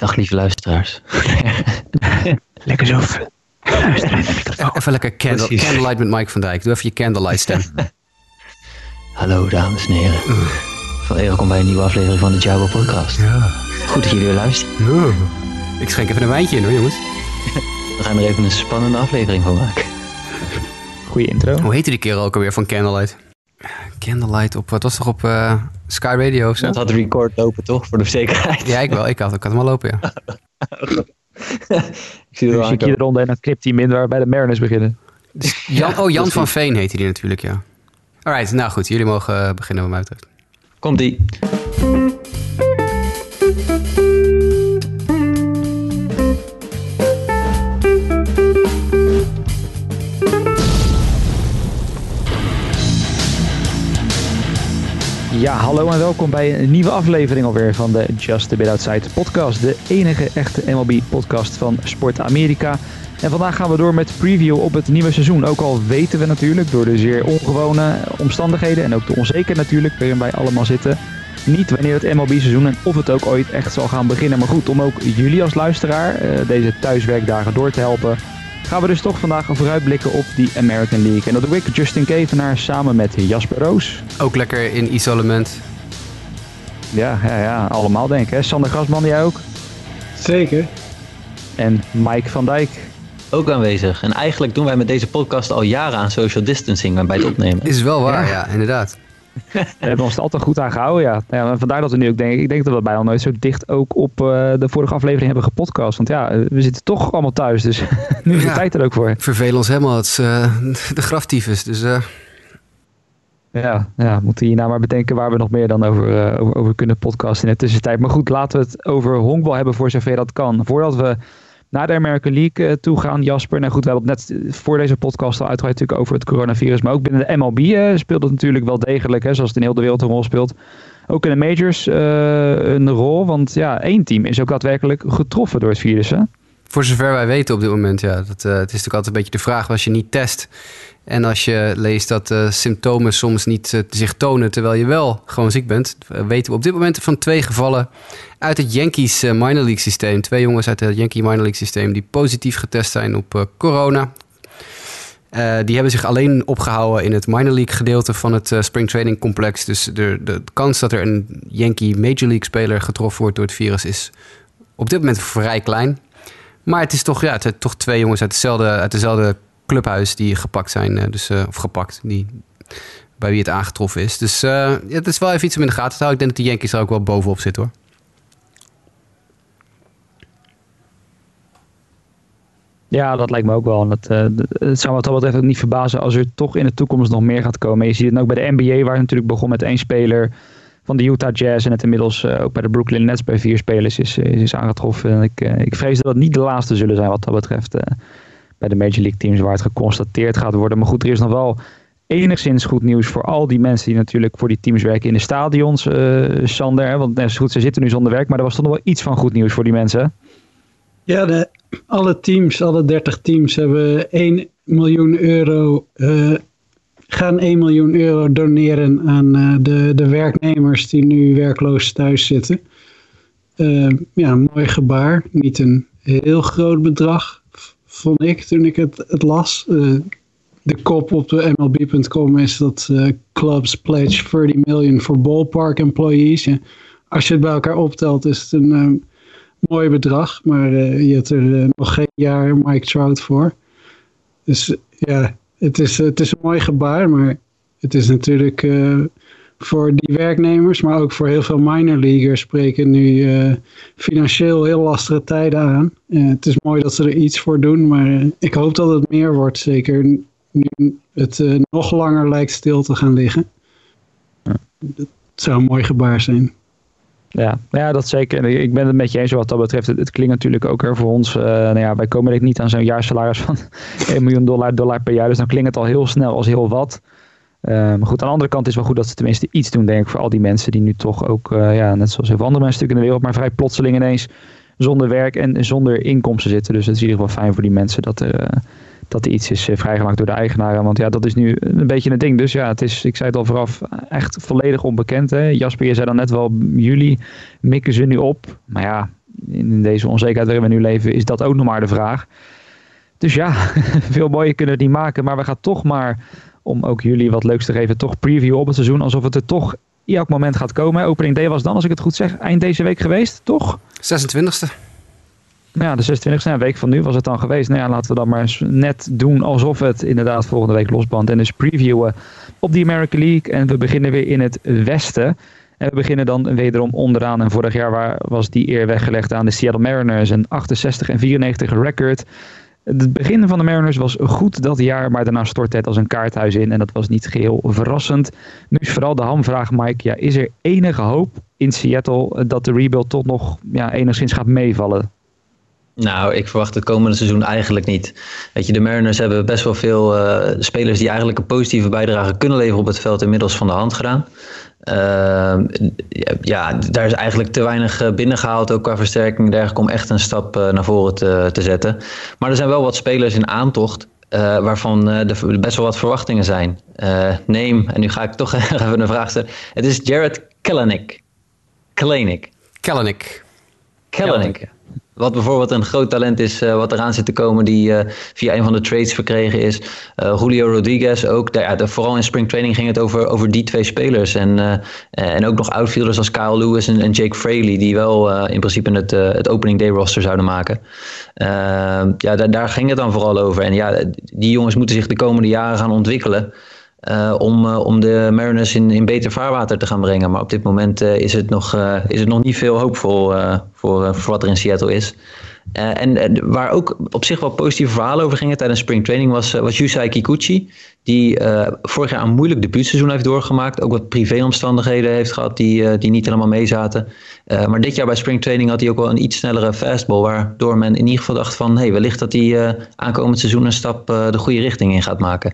Dag lieve luisteraars. Lekker zo fun. Even lekker candle, candlelight met Mike van Dijk. Doe even je candlelight stem. Hallo dames en heren. Van welkom bij een nieuwe aflevering van de Jabo podcast. Goed dat jullie weer luisteren. Ik schenk even een wijntje in hoor jongens. We gaan er even een spannende aflevering van maken. Goeie intro. Hoe heette die kerel ook alweer van Candlelight? Candlelight op, wat was toch op eh, Sky Radio of zo? Dat had de record lopen toch, voor de zekerheid. Ja, ik wel. Ik had, ik had hem al lopen, ja. Ik zie er wel Dus ronde en crypteam in waar we bij de Mariners beginnen. Jan, oh, Jan van Veen heette die natuurlijk, ja. Alright, nou goed. Jullie mogen eh, beginnen wat mij betreft. Komt-ie. Ja, hallo en welkom bij een nieuwe aflevering alweer van de Just a Bit Outside podcast. De enige echte MLB podcast van Sport Amerika. En vandaag gaan we door met preview op het nieuwe seizoen. Ook al weten we natuurlijk door de zeer ongewone omstandigheden en ook de onzeker natuurlijk waarin wij allemaal zitten. Niet wanneer het MLB-seizoen en of het ook ooit echt zal gaan beginnen. Maar goed, om ook jullie als luisteraar eh, deze thuiswerkdagen door te helpen, gaan we dus toch vandaag vooruitblikken op die American League. En dat doe ik, Justin Kevenaar, samen met Jasper Roos. Ook lekker in isolement. Ja, ja, ja, allemaal denk ik. Hè? Sander Grasman, jij ook? Zeker. En Mike van Dijk. Ook aanwezig. En eigenlijk doen wij met deze podcast al jaren aan social distancing bij het opnemen. Is wel waar, Ja. ja, inderdaad. We hebben ons er altijd goed aan gehouden, ja. ja vandaar dat we nu ook denken, ik denk dat we bijna nooit zo dicht ook op eh, de vorige aflevering hebben gepodcast. Want ja, eh, we zitten toch allemaal thuis, dus nu is de Ja. tijd er ook voor. Vervelen ons helemaal. Het is eh, de graftyfus. Dus eh, Ja, ja, moeten hierna maar bedenken waar we nog meer dan over, over, over kunnen podcasten in de tussentijd. Maar goed, laten we het over honkbal hebben voor zover dat kan. Voordat we naar de American League eh, toe gaan, Jasper. Nou goed, we hebben het net eh, voor deze podcast al uitgebreid natuurlijk over het coronavirus. Maar ook binnen de MLB eh, speelt het natuurlijk wel degelijk, hè, zoals het in heel de wereld een rol speelt. Ook in de majors een rol, want ja, één team is ook daadwerkelijk getroffen door het virus. Hè? voor zover wij weten op dit moment, ja. Dat, het is natuurlijk altijd een beetje de vraag als je niet test. En als je leest dat eh, symptomen soms niet eh, zich tonen terwijl je wel gewoon ziek bent. eh, weten we op dit moment van twee gevallen uit het Yankees minor league systeem. Twee jongens uit het Yankee minor league systeem die positief getest zijn op corona. Die hebben zich alleen opgehouden in het minor league gedeelte van het spring training complex. Dus de, de kans dat er een Yankee major league speler getroffen wordt door het virus is op dit moment vrij klein. Maar het is toch, ja, het zijn toch twee jongens uit hetzelfde, uit dezelfde clubhuis die gepakt zijn. eh, Dus, eh, of gepakt, die, bij wie het aangetroffen is. Dus eh, het is wel even iets om in de gaten te houden. Ik denk dat de Yankees er ook wel bovenop zitten hoor. Ja, dat lijkt me ook wel. Dat, het zou wat dat betreft ook niet verbazen als er toch in de toekomst nog meer gaat komen. Je ziet het ook bij de NBA, waar het natuurlijk begon met één speler van de Utah Jazz. En het inmiddels ook bij de Brooklyn Nets bij vier spelers is, is, aangetroffen. En ik, ik vrees dat het niet de laatste zullen zijn wat dat betreft. Eh, bij de Major League teams waar het geconstateerd gaat worden. Maar goed, er is nog wel enigszins goed nieuws voor al die mensen die natuurlijk voor die teams werken in de stadions, eh, Sander. Want net is goed, ze zitten nu zonder werk, maar er was toch nog wel iets van goed nieuws voor die mensen. Ja, de, alle teams, alle 30 teams hebben 1 miljoen euro, eh, gaan 1 miljoen euro doneren aan eh, de, de werknemers die nu werkloos thuis zitten. Eh, ja, mooi gebaar. Niet een heel groot bedrag, vond ik toen ik het, het las. Eh, de kop op de MLB.com is dat eh, clubs pledge 30 million voor ballpark employees. Als je het bij elkaar optelt is het een eh, mooi bedrag, maar je hebt er nog geen jaar Mike Trout voor. Dus ja, het is, het is een mooi gebaar, maar het is natuurlijk voor die werknemers, maar ook voor heel veel minor leaguers spreken nu eh, financieel heel lastige tijden aan. Eh, het is mooi dat ze er iets voor doen, maar eh, ik hoop dat het meer wordt, zeker nu het nog langer lijkt stil te gaan liggen. Het zou een mooi gebaar zijn. Ja, ja, dat zeker. Ik ben het met je eens wat dat betreft. Het, het klinkt natuurlijk ook er voor ons. eh, nou ja, wij komen denk niet aan zo'n jaarsalaris van 1 miljoen dollar, dollar per jaar. Dus dan klinkt het al heel snel als heel wat. Eh, maar goed, aan de andere kant is het wel goed dat ze tenminste iets doen, denk ik, voor al die mensen die nu toch ook, eh, ja, net zoals veel andere mensen natuurlijk in de wereld, maar vrij plotseling ineens zonder werk en zonder inkomsten zitten. Dus het is in ieder geval fijn voor die mensen dat er, eh, dat er iets is vrijgemaakt door de eigenaren. Want ja, dat is nu een beetje het ding. Dus ja, het is, ik zei het al vooraf, echt volledig onbekend. Hè? Jasper, je zei dan net wel, juli mikken ze nu op. Maar ja, in deze onzekerheid waarin we nu leven, is dat ook nog maar de vraag. Dus ja, veel mooier kunnen we het niet maken. Maar we gaan toch maar, om ook jullie wat leuks te geven, toch preview op het seizoen. Alsof het er toch elk moment gaat komen. Opening day was dan, als ik het goed zeg, eind deze week geweest, toch? 26e. Nou ja, de 26e een week van nu was het dan geweest. Nou ja, laten we dan maar eens net doen alsof het inderdaad volgende week losband. En dus previewen op die American League. En we beginnen weer in het westen. En we beginnen dan wederom onderaan. En vorig jaar waar, was die eer weggelegd aan de Seattle Mariners. Een 68 en 94 record. Het begin van de Mariners was goed dat jaar, maar daarna stort het als een kaarthuis in. En dat was niet geheel verrassend. Nu is vooral de hamvraag, Mike. Ja, is er enige hoop in Seattle dat de rebuild toch nog ja, enigszins gaat meevallen? Nou, ik verwacht het komende seizoen eigenlijk niet. Weet je, de Mariners hebben best wel veel uh, spelers die eigenlijk een positieve bijdrage kunnen leveren op het veld inmiddels van de hand gedaan. Uh, ja, daar is eigenlijk te weinig eh, binnengehaald, ook qua versterking en dergelijke, om echt een stap uh, naar voren te, te zetten. Maar er zijn wel wat spelers in aantocht, waarvan er best wel wat verwachtingen zijn. neem, en nu ga ik toch even een vraag stellen. Het is Jared Kelenic. Kelenic. Kelenic. Kelenic. Wat bijvoorbeeld een groot talent is, uh, wat eraan zit te komen, die uh, via een van de trades verkregen is. Uh, Julio Rodriguez ook. Ja, vooral in springtraining ging het over, over die twee spelers. En, en ook nog outfielders als Kyle Lewis en, en Jake Fraley, die wel in principe het, het opening day roster zouden maken. ja, daar, daar ging het dan vooral over. En ja, die jongens moeten zich de komende jaren gaan ontwikkelen. Uh, om, uh, om de Mariners in, in beter vaarwater te gaan brengen. Maar op dit moment uh, is, het nog, is het nog niet veel hoopvol voor, voor wat er in Seattle is. en waar ook op zich wel positieve verhalen over gingen tijdens spring training was, was Yusai Kikuchi. Die vorig jaar een moeilijk debuutseizoen heeft doorgemaakt. Ook wat privéomstandigheden heeft gehad die, die niet helemaal meezaten. maar dit jaar bij spring training had hij ook wel een iets snellere fastball. Waardoor men in ieder geval dacht van hey, wellicht dat hij aankomend seizoen een stap de goede richting in gaat maken.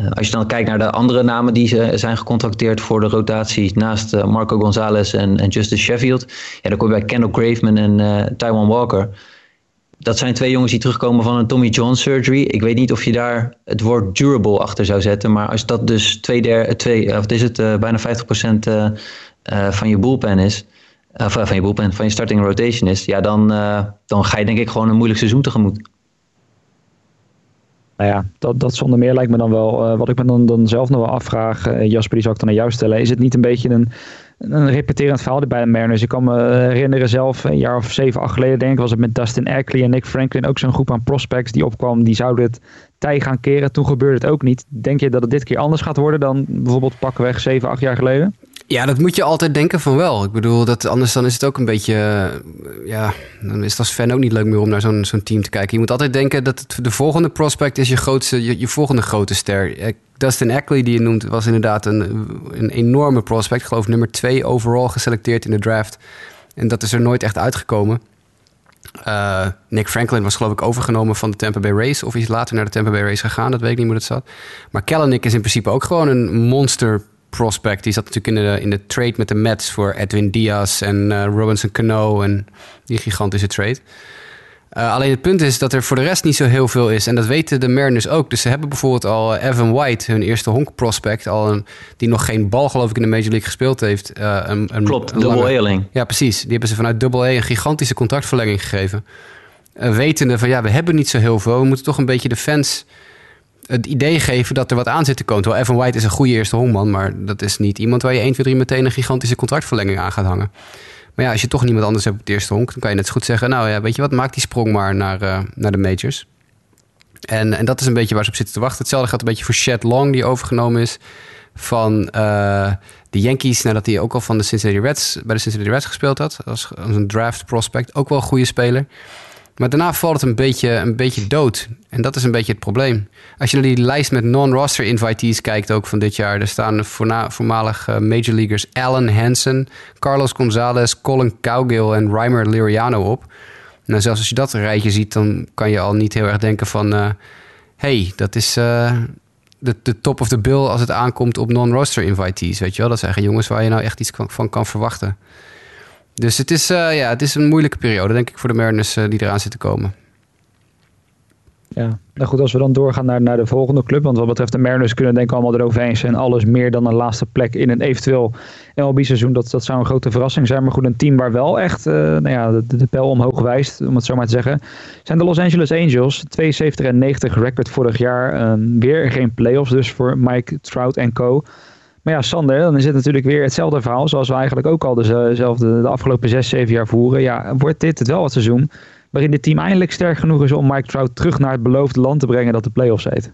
Uh, als je dan kijkt naar de andere namen die ze zijn gecontracteerd voor de rotatie, naast uh, Marco Gonzalez en, en Justin Sheffield, ja, dan kom je bij Kendall Graveman en uh, Taiwan Walker. Dat zijn twee jongens die terugkomen van een Tommy John surgery. Ik weet niet of je daar het woord durable achter zou zetten, maar als dat dus twee der, twee, of is het bijna 50% van je bullpen is, van je bullpen, van je starting rotation is, ja, dan, dan ga je denk ik gewoon een moeilijk seizoen tegemoet. Nou ja, dat, dat zonder meer lijkt me dan wel. Uh, wat ik me dan, dan zelf nog wel afvraag, uh, Jasper, die zou ik dan aan jou stellen. Is het niet een beetje een, een repeterend verhaal bij de Mariners? Ik kan me herinneren zelf, een jaar of zeven, acht geleden denk ik, was het met Dustin Ackley en Nick Franklin ook zo'n groep aan prospects die opkwam. Die zouden het tij gaan keren. Toen gebeurde het ook niet. Denk je dat het dit keer anders gaat worden dan bijvoorbeeld pakweg zeven, acht jaar geleden? Ja, dat moet je altijd denken van wel. Ik bedoel, dat, anders dan is het ook een beetje... Uh, ja, dan is het als fan ook niet leuk meer om naar zo'n zo'n team te kijken. Je moet altijd denken dat de volgende prospect is je, grootste, je, je volgende grote ster. Dustin Ackley, die je noemt, was inderdaad een, een enorme prospect. Ik geloof nummer twee overal geselecteerd in de draft. En dat is er nooit echt uitgekomen. Uh, Nick Franklin was geloof ik overgenomen van de Tampa Bay Rays. Of is later naar de Tampa Bay Rays gegaan. Dat weet ik niet hoe dat zat. Maar Kellenic is in principe ook gewoon een monster prospect. Die zat natuurlijk in de, in de trade met de Mets voor Edwin Diaz en uh, Robinson Cano en die gigantische trade. Uh, alleen het punt is dat er voor de rest niet zo heel veel is. En dat weten de Mariners ook. Dus ze hebben bijvoorbeeld al Evan White, hun eerste honk prospect, al een, die nog geen bal geloof ik in de Major League gespeeld heeft. Uh, een, een, Klopt, Ja, precies. Die hebben ze vanuit double A een gigantische contractverlenging gegeven. wetende van ja, we hebben niet zo heel veel. We moeten toch een beetje de fans het idee geven dat er wat aan zit te komen. Terwijl Evan White is een goede eerste honkman, maar dat is niet iemand waar je 1, 2, 3 meteen een gigantische contractverlenging aan gaat hangen. Maar ja, als je toch niemand anders hebt op het eerste honk, dan kan je net zo goed zeggen: Nou ja, weet je wat, maak die sprong maar naar, uh, naar de majors. En, en dat is een beetje waar ze op zitten te wachten. Hetzelfde gaat een beetje voor Shed Long, die overgenomen is van uh, de Yankees. Nadat hij ook al van de Cincinnati Reds, bij de Cincinnati Reds gespeeld had. Als een draft prospect. Ook wel een goede speler. Maar daarna valt het een beetje, een beetje dood. En dat is een beetje het probleem. Als je naar die lijst met non-roster invitees kijkt, ook van dit jaar, er staan voormalig uh, major leaguers Alan Hansen, Carlos Gonzalez, Colin Cowgill en Reimer Liriano op. Nou, zelfs als je dat rijtje ziet, dan kan je al niet heel erg denken van... Uh, hey, dat is uh, de, de top of the bill als het aankomt op non-roster invitees. Weet je wel? Dat zijn jongens waar je nou echt iets van kan verwachten. Dus het is, uh, ja, het is een moeilijke periode, denk ik, voor de Mariners uh, die eraan zitten komen. Ja, nou goed, als we dan doorgaan naar, naar de volgende club. Want wat betreft de Mariners kunnen denk ik allemaal eroverheen zijn. Alles meer dan een laatste plek in een eventueel MLB-seizoen. Dat, dat zou een grote verrassing zijn. Maar goed, een team waar wel echt uh, nou ja, de, de pijl omhoog wijst, om het zo maar te zeggen. Zijn de Los Angeles Angels. 72 en 90 record vorig jaar. Uh, weer geen playoffs dus voor Mike Trout en co. Maar ja, Sander, dan is het natuurlijk weer hetzelfde verhaal. Zoals we eigenlijk ook al dezelfde de afgelopen 6, 7 jaar voeren. Ja, wordt dit het wel het seizoen waarin dit team eindelijk sterk genoeg is om Mike Trout terug naar het beloofde land te brengen dat de playoffs heet.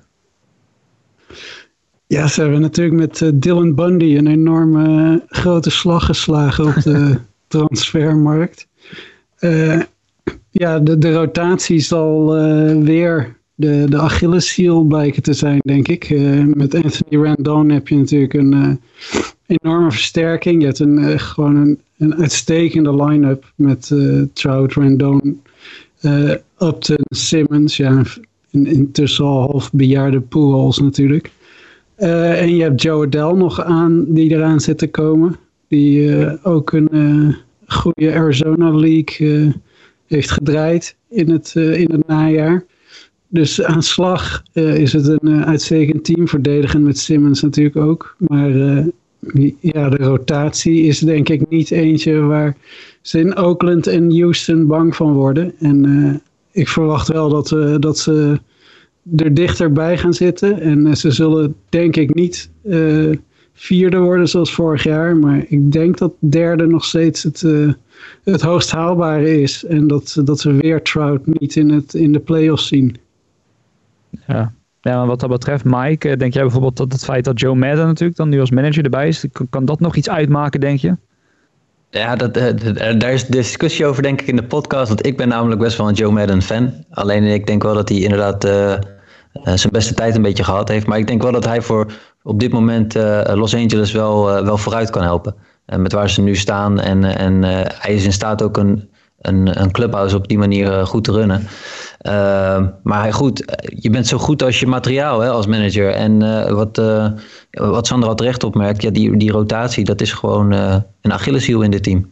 Ja, ze hebben natuurlijk met uh, Dylan Bundy een enorme uh, grote slag geslagen op de transfermarkt. Uh, ja, de, de rotatie zal weer de, de Achilleshiel blijken te zijn, denk ik. met Anthony Randon heb je natuurlijk een enorme versterking. Je hebt een, gewoon een, een uitstekende line-up met Trout, Randon, Upton, Simmons, ja, intussen al half bejaarde Pujols natuurlijk. En je hebt Joe Adele nog aan, die eraan zit te komen. Die ook een goede Arizona League heeft gedraaid in het, in het najaar. Dus aan slag is het een uitstekend team. Verdedigen met Simmons natuurlijk ook. Maar ja, de rotatie is denk ik niet eentje waar ze in Oakland en Houston bang van worden. En uh, ik verwacht wel dat, uh, dat ze er dichterbij gaan zitten. En uh, ze zullen denk ik niet vierde worden zoals vorig jaar. Maar ik denk dat derde nog steeds het, het hoogst haalbare is. En dat, dat we weer Trout niet in, het, in de playoffs zien. Ja, ja, wat dat betreft, Mike, denk jij bijvoorbeeld dat het feit dat Joe Madden natuurlijk dan nu als manager erbij is, kan dat nog iets uitmaken, denk je? Ja, dat, uh, daar is discussie over denk ik in de podcast. Want ik ben namelijk best wel een Joe Madden fan. Alleen ik denk wel dat hij inderdaad uh, zijn beste tijd een beetje gehad heeft. Maar ik denk wel dat hij voor op dit moment Los Angeles wel, wel vooruit kan helpen. met waar ze nu staan. En, en hij is in staat ook een, een, een clubhouse op die manier goed te runnen. Uh, maar goed, je bent zo goed als je materiaal hè, als manager. En uh, wat, uh, wat Sandra al terecht opmerkt, ja, die, die rotatie, dat is gewoon een Achilleshiel in dit team.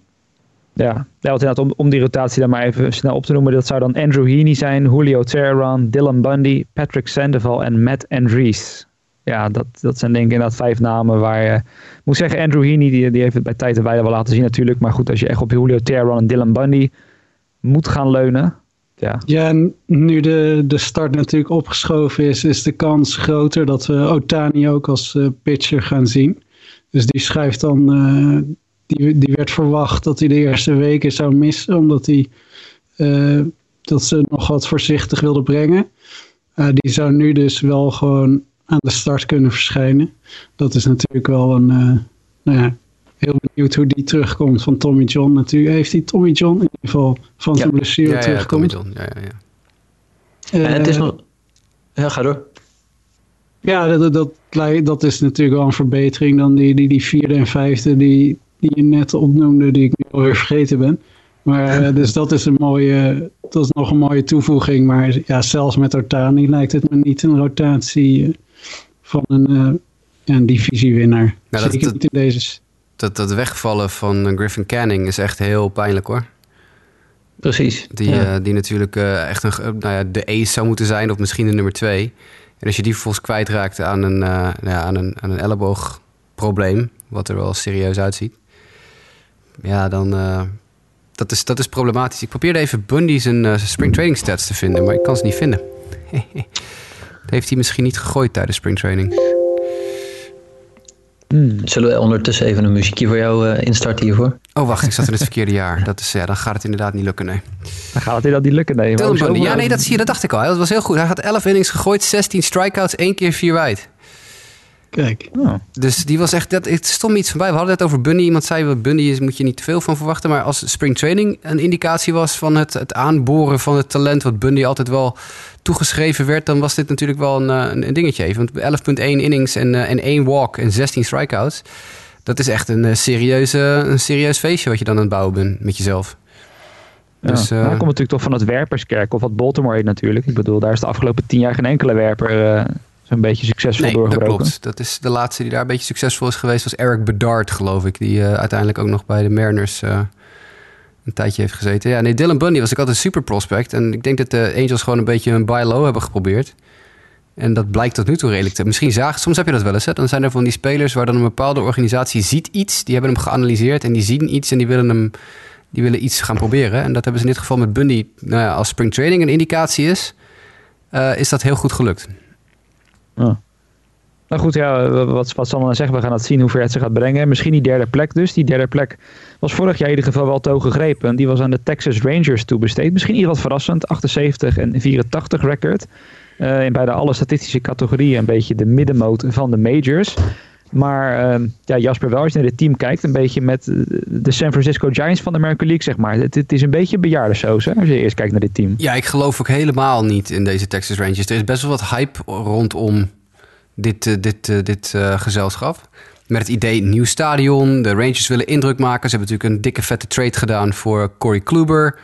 Ja, ja om, om die rotatie dan maar even snel op te noemen. Dat zou dan Andrew Heaney zijn, Julio Teheran, Dylan Bundy, Patrick Sandoval en Matt Andrees. Ja, dat, dat zijn denk ik inderdaad vijf namen waar je... moet zeggen, Andrew Heaney, die, die heeft het bij tijd en wijle wel laten zien natuurlijk. Maar goed, als je echt op Julio Teheran en Dylan Bundy moet gaan leunen ja. ja, nu de, de start natuurlijk opgeschoven is, is de kans groter dat we Otani ook als uh, pitcher gaan zien. Dus die schrijft dan, uh, die, die werd verwacht dat hij de eerste weken zou missen, omdat hij uh, dat ze nog wat voorzichtig wilde brengen. die zou nu dus wel gewoon aan de start kunnen verschijnen. Dat is natuurlijk wel een, nou ja, heel benieuwd hoe die terugkomt van Tommy John. Natuurlijk heeft hij Tommy John in ieder geval van zijn blessure ja, terugkomt. Ja, Tommy John. Ja, ja, ja. en het is nog... Ja, ga door. Ja, dat, dat, dat is natuurlijk wel een verbetering dan die, die, die vierde en vijfde die, die je net opnoemde, die ik nu alweer vergeten ben. Maar eh, dus dat is een mooie, dat is nog een mooie toevoeging. Maar ja, zelfs met Ortani lijkt het me niet een rotatie eh, van een, een divisiewinnaar. Nou, Zeker niet in deze dat, dat wegvallen van eh, Griffin Canning is echt heel pijnlijk hoor. Precies. Die, uh, die natuurlijk uh, echt een, nou ja, de ace zou moeten zijn, of misschien de nummer twee. En als je die vervolgens kwijtraakt aan een, uh, nou ja, aan een, aan een elleboogprobleem, wat er wel serieus uitziet, ja, dan. dat, is, dat is problematisch. Ik probeerde even Bundy zijn spring training stats te vinden, maar ik kan ze niet vinden. dat heeft hij misschien niet gegooid tijdens spring training. Hmm. Zullen we ondertussen even een muziekje voor jou uh, instarten hiervoor? Oh, wacht, ik zat in het verkeerde jaar. Dat is, ja, dan gaat het inderdaad niet lukken, nee. Dan gaat het inderdaad niet lukken, nee. ja, nee, dat zie je, dat dacht ik al. Dat was heel goed. Hij had 11 innings gegooid, 16 strikeouts, één keer vier wijd. Kijk. Oh. Dus die was echt, dat, het stond me iets van bij. We hadden het over Bunny. Iemand zei, Bunny is, moet je niet te veel van verwachten. Maar als spring training een indicatie was van het, het aanboren van het talent... wat Bundy altijd wel toegeschreven werd... dan was dit natuurlijk wel een, eh, een, een dingetje even. Want 11.1 innings en, uh, en één walk en 16 strikeouts... dat is echt een, uh, serieuze, een serieus feestje wat je dan aan het bouwen bent met jezelf. Ja, dus, uh, hij komt natuurlijk toch van het werperskerk, of wat Baltimore heet natuurlijk. Ik bedoel, daar is de afgelopen tien jaar geen enkele werper zo'n beetje succesvol nee, doorgebroken. dat klopt. Dat is de laatste die daar een beetje succesvol is geweest, was Eric Bedard, geloof ik. Die uh, uiteindelijk ook nog bij de Mariners uh, een tijdje heeft gezeten. Ja, nee, Dylan Bundy was ik altijd een super prospect. En ik denk dat de Angels gewoon een beetje een buy low hebben geprobeerd. En dat blijkt tot nu toe redelijk te... Misschien zagen... Soms heb je dat wel eens, hè? Dan zijn er van die spelers waar dan een bepaalde organisatie ziet iets. Die hebben hem geanalyseerd en die zien iets en die willen hem... Die willen iets gaan proberen. En dat hebben ze in dit geval met Bundy. Nou ja, als spring training een indicatie is, uh, is dat heel goed gelukt. Oh. Nou goed, ja, wat, wat dan zeggen? We gaan het zien hoe ver het ze gaat brengen. Misschien die derde plek dus. Die derde plek was vorig jaar in ieder geval wel toegegrepen. Die was aan de Texas Rangers toebesteed. Misschien iets wat verrassend. 78 en 84 record. Uh, in bijna alle statistische categorieën een beetje de middenmoot van de majors. Maar uh, ja, Jasper, wel als je naar dit team kijkt, een beetje met de San Francisco Giants van de American League, zeg maar. Het, het is een beetje bejaardensoos, hè, als je eerst kijkt naar dit team. Ja, ik geloof ook helemaal niet in deze Texas Rangers. Er is best wel wat hype rondom dit, uh, dit, uh, dit gezelschap. Met het idee nieuw stadion. De Rangers willen indruk maken. Ze hebben natuurlijk een dikke vette trade gedaan voor Corey Kluber.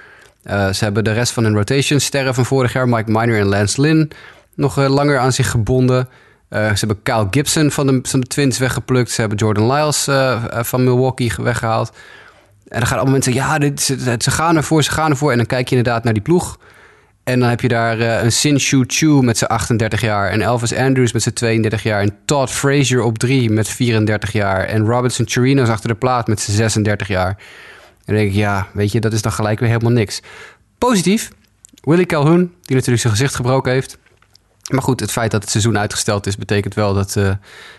Ze hebben de rest van hun rotation sterren van vorig jaar, Mike Miner en Lance Lynn, nog langer aan zich gebonden. Uh, ze hebben Kyle Gibson van de, van de Twins weggeplukt. Ze hebben Jordan Lyles van Milwaukee weggehaald. En dan gaan allemaal mensen ja, dit, ze, ze, gaan ervoor, ze gaan ervoor. En dan kijk je inderdaad naar die ploeg. En dan heb je daar een Sin Shu Chu met zijn 38 jaar. En Elvis Andrews met zijn 32 jaar. En Todd Frazier op 3 met 34 jaar. En Robinson Chirinos achter de plaat met zijn 36 jaar. En dan denk ik, ja, weet je, dat is dan gelijk weer helemaal niks. Positief, Willie Calhoun, die natuurlijk zijn gezicht gebroken heeft. Maar goed, het feit dat het seizoen uitgesteld is, betekent wel dat uh,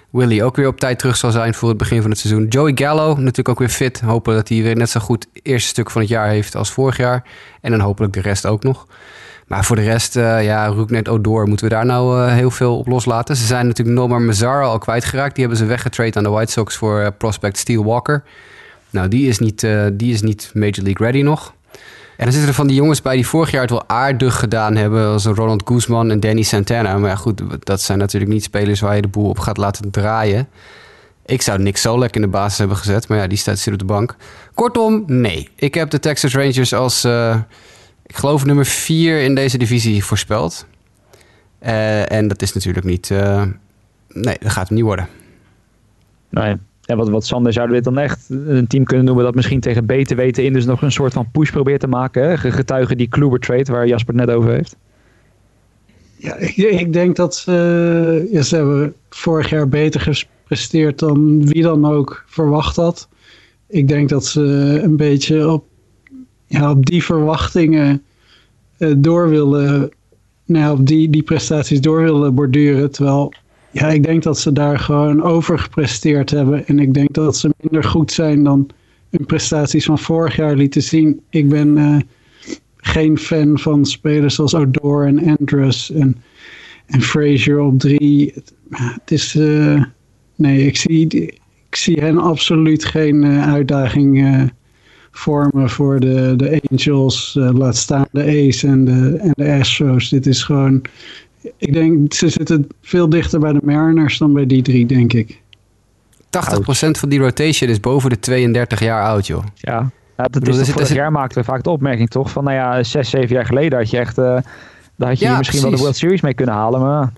Willie ook weer op tijd terug zal zijn voor het begin van het seizoen. Joey Gallo, natuurlijk ook weer fit. Hopen dat hij weer net zo goed het eerste stuk van het jaar heeft als vorig jaar. En dan hopelijk de rest ook nog. Maar voor de rest, uh, ja, Roeknet Odor, moeten we daar nou uh, heel veel op loslaten. Ze zijn natuurlijk Nomar Mazzara al kwijtgeraakt. Die hebben ze weggetrade aan de White Sox voor prospect Steel Walker. Nou, die is, niet, die is niet Major League ready nog. En dan zitten er van die jongens bij die vorig jaar het wel aardig gedaan hebben. Als Ronald Guzman en Danny Santana. Maar ja, goed, dat zijn natuurlijk niet spelers waar je de boel op gaat laten draaien. Ik zou Nick Solek in de basis hebben gezet. Maar ja, die staat zit op de bank. Kortom, nee. Ik heb de Texas Rangers als, uh, ik geloof, nummer 4 in deze divisie voorspeld. Uh, en dat is natuurlijk niet... Uh, nee, dat gaat hem niet worden. Nee. En wat, wat Sander zouden we dit dan echt een team kunnen noemen dat misschien tegen beter weten in dus nog een soort van push probeert te maken. Getuigen die Kluber trade waar Jasper het net over heeft. Ja, ik, denk dat ze, ja, ze hebben vorig jaar beter gepresteerd dan wie dan ook verwacht had. Ik denk dat ze een beetje op, ja, op die verwachtingen uh, door willen, nou, op die, die prestaties door willen borduren. Terwijl ja, ik denk dat ze daar gewoon over gepresteerd hebben. En ik denk dat ze minder goed zijn dan hun prestaties van vorig jaar lieten zien. Ik ben uh, geen fan van spelers zoals Odor en Andrus en, en Frazier op drie. Het, is, uh, nee, ik zie, ik zie hen absoluut geen uh, uitdaging vormen voor de, de Angels. laat staan de Ace en de, en de Astros. Dit is gewoon ik denk, ze zitten veel dichter bij de Mariners dan bij die drie, denk ik. 80% van die rotation is boven de 32 jaar oud, joh. Ja, ja dat is vorig jaar maakten we vaak de opmerking toch? Van nou ja, 6, 7 jaar geleden had je echt... Uh, daar had je ja, misschien precies. wel de World Series mee kunnen halen, maar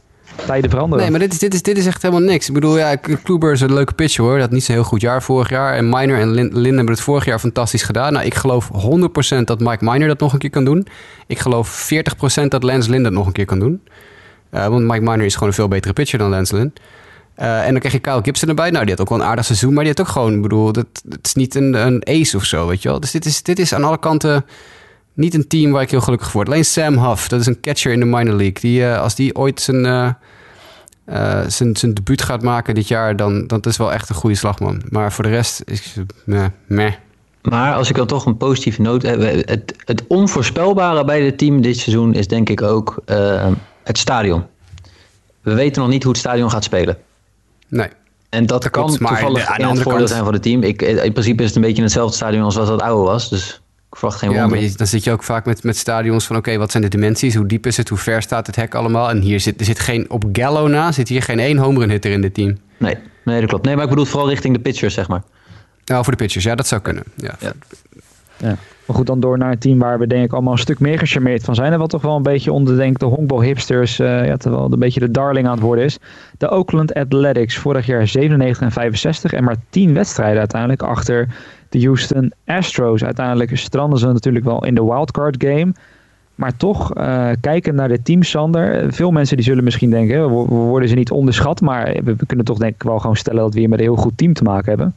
tijden veranderen. Nee, maar dit is, dit, is, dit is echt helemaal niks. Ik bedoel, ja, Kluber is een leuke pitcher hoor. Dat had niet zo'n heel goed jaar vorig jaar. En Miner en Lin, Lin hebben het vorig jaar fantastisch gedaan. Nou, ik geloof 100% dat Mike Miner dat nog een keer kan doen. Ik geloof 40% dat Lance Lynn dat nog een keer kan doen. Uh, want Mike Miner is gewoon een veel betere pitcher dan Lynn. Uh, en dan krijg je Kyle Gibson erbij. Nou, die had ook wel een aardig seizoen. Maar die had ook gewoon, ik bedoel, dat, is niet een, een ace of zo, weet je wel. Dus dit is, dit is aan alle kanten niet een team waar ik heel gelukkig voor word. Alleen Sam Huff, dat is een catcher in de minor league. Die, uh, als die ooit zijn, zijn, zijn debuut gaat maken dit jaar, dan dat is wel echt een goede slagman. Maar voor de rest is meh. meh. Maar als ik dan toch een positieve noot heb, het, het onvoorspelbare bij dit team dit seizoen is denk ik ook het stadion. We weten nog niet hoe het stadion gaat spelen. Nee. En dat, dat kan klopt, toevallig in het voordeel kant... zijn van het team. Ik, in principe is het een beetje hetzelfde stadion als wat het oude was. Dus ik verwacht geen ja, wonder. maar je, dan zit je ook vaak met, met stadions van... oké, okay, wat zijn de dimensies? Hoe diep is het? Hoe ver staat het hek allemaal? En hier zit, er zit geen... op Gallo na zit hier geen één home run hitter in dit team. Nee, nee, dat klopt. Nee, maar ik bedoel vooral richting de pitchers, zeg maar. Nou, voor de pitchers. Ja, dat zou kunnen. Ja. ja. Ja. Maar goed, dan door naar een team waar we denk ik allemaal een stuk meer gecharmeerd van zijn. En wat toch wel een beetje onder denk, de honkbal-hipsters, uh, ja, terwijl een beetje de darling aan het worden is. De Oakland Athletics, vorig jaar 97 en 65 en maar 10 wedstrijden uiteindelijk achter de Houston Astros. Uiteindelijk stranden ze natuurlijk wel in de wildcard game. Maar toch, uh, kijken naar de team Sander. Veel mensen die zullen misschien denken, we worden ze niet onderschat. Maar we kunnen toch denk ik wel gewoon stellen dat we hier met een heel goed team te maken hebben.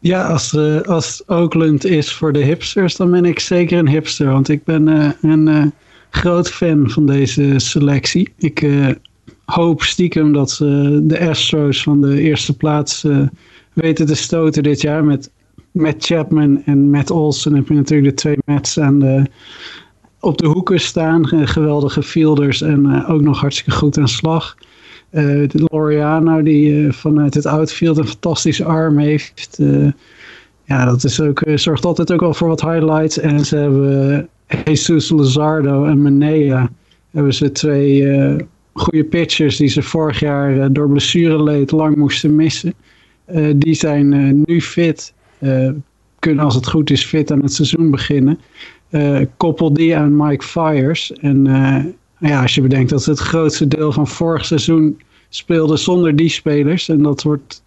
Ja, als, uh, als Oakland is voor de hipsters, dan ben ik zeker een hipster. Want ik ben uh, een groot fan van deze selectie. Ik hoop stiekem dat ze de Astros van de eerste plaats weten te stoten dit jaar. Met Matt Chapman en Matt Olsen heb je natuurlijk de twee Mets aan de op de hoeken staan. Geweldige fielders en ook nog hartstikke goed aan slag. Uh, de Loriano die uh, vanuit het outfield een fantastische arm heeft. ja, dat is ook, zorgt altijd ook wel voor wat highlights. En ze hebben Jesus Luzardo en Menea. Hebben ze twee goede pitchers die ze vorig jaar door blessureleed lang moesten missen. die zijn nu fit. kunnen als het goed is fit aan het seizoen beginnen. Koppel die aan Mike Fires. En ja, als je bedenkt dat het grootste deel van vorig seizoen speelden zonder die spelers. En dat wordt,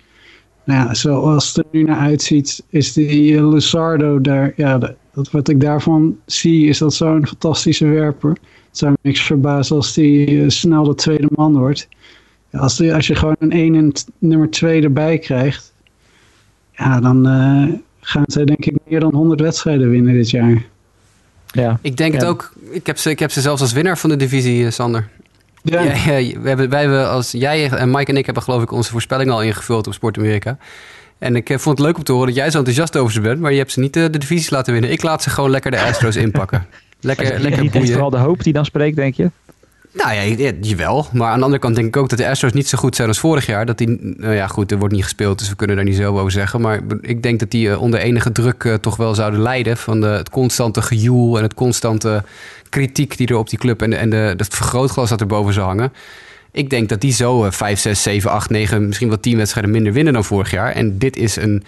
nou ja, zoals het er nu naar uitziet, is die uh, Luzardo daar, ja, dat, wat ik daarvan zie, is dat zo'n fantastische werper. Het zou niks verbazen als die snel de tweede man wordt. Ja, als, die, als je gewoon een 1 en nummer 2 erbij krijgt, ja, dan gaan zij denk ik meer dan 100 wedstrijden winnen dit jaar. Ja. Ik denk het ook. Ik heb, ze, ik heb ze zelfs als winnaar van de divisie, eh, Sander. Ja. ja, we hebben, wij hebben als, jij en Mike en ik hebben geloof ik onze voorspelling al ingevuld op Sport Amerika. En ik eh, vond het leuk om te horen dat jij zo enthousiast over ze bent. Maar je hebt ze niet de, eh, de divisies laten winnen. Ik laat ze gewoon lekker de Astros inpakken. Lekker, lekker boeien. Is vooral de hoop die dan spreekt, denk je? Nou ja, jawel. Maar aan de andere kant denk ik ook dat de Astros niet zo goed zijn als vorig jaar. Dat die, nou ja, goed, er wordt niet gespeeld, dus we kunnen daar niet zo over zeggen. Maar ik denk dat die eh, onder enige druk uh, toch wel zouden lijden van de, het constante gejoel en het constante kritiek die er op die club en, en de, het vergrootglas dat er boven zou hangen. Ik denk dat die zo 5, 6, 7, 8, 9, misschien wel 10 wedstrijden minder winnen dan vorig jaar. En dit is een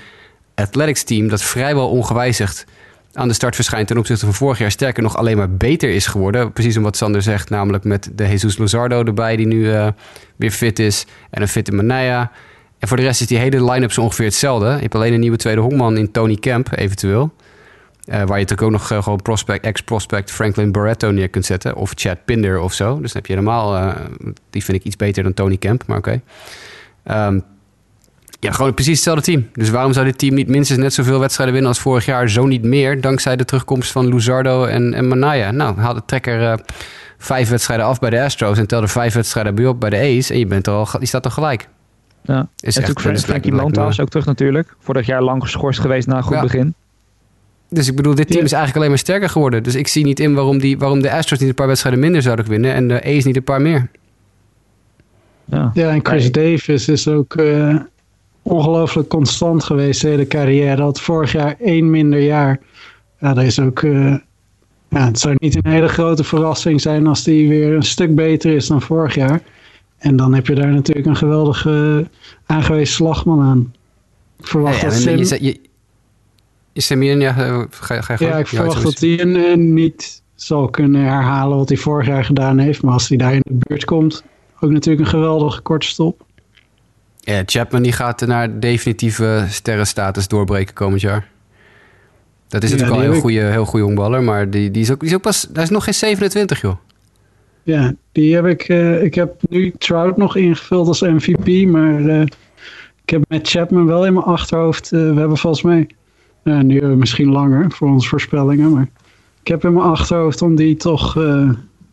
athletics team dat vrijwel ongewijzigd aan de start verschijnt ten opzichte van vorig jaar. Sterker nog, alleen maar beter is geworden. Precies om wat Sander zegt, namelijk met de Jesus Lozardo erbij, die nu uh, weer fit is. En een fitte Manaya. En voor de rest is die hele line-up zo ongeveer hetzelfde. Je hebt alleen een nieuwe tweede honkman in Tony Camp, eventueel. Uh, waar je natuurlijk ook nog uh, gewoon prospect, ex-prospect Franklin Barretto neer kunt zetten. Of Chad Pinder of zo. Dus dan heb je helemaal... die vind ik iets beter dan Tony Camp, maar oké. Ehm, ja, gewoon precies hetzelfde team. Dus waarom zou dit team niet minstens net zoveel wedstrijden winnen als vorig jaar? Zo niet meer, dankzij de terugkomst van Luzardo en, en Manaya. Nou, haal de trekker uh, vijf wedstrijden af bij de Astros en tel er vijf wedstrijden bij op bij de A's. En je, bent er al, die staat er gelijk. Ja, is en natuurlijk Frankie Montas ook terug natuurlijk. Vorig jaar lang geschorst geweest na een goed begin. Dus ik bedoel, dit team is eigenlijk alleen maar sterker geworden. Dus ik zie niet in waarom, die, waarom de Astros niet een paar wedstrijden minder zouden winnen en de A's niet een paar meer. Ja, ja en Chris Davis is ook... Uh ongelooflijk constant geweest de hele carrière. Had vorig jaar één minder jaar. Ja, dat is ook... Uh, ja, het zou niet een hele grote verrassing zijn als die weer een stuk beter is dan vorig jaar. En dan heb je daar natuurlijk een geweldige aangewezen slagman aan. Ik verwacht ja, dat Sim... Je, je, je Simeon, ja, eh, ga, ga, ga, ja, ik verwacht dat hij uh, niet zal kunnen herhalen wat hij vorig jaar gedaan heeft. Maar als hij daar in de buurt komt, ook natuurlijk een geweldige korte stop. Ja, Chapman die gaat naar definitieve sterrenstatus doorbreken komend jaar. Dat is natuurlijk al een heel goede, heel goede honkballer, maar die, die, is ook, die is ook pas, hij is nog geen 27 joh. Ja, die heb ik, uh, ik heb nu Trout nog ingevuld als MVP, maar uh, ik heb met Chapman wel in mijn achterhoofd, uh, we hebben volgens mij, nu misschien langer voor onze voorspellingen, maar ik heb in mijn achterhoofd om die toch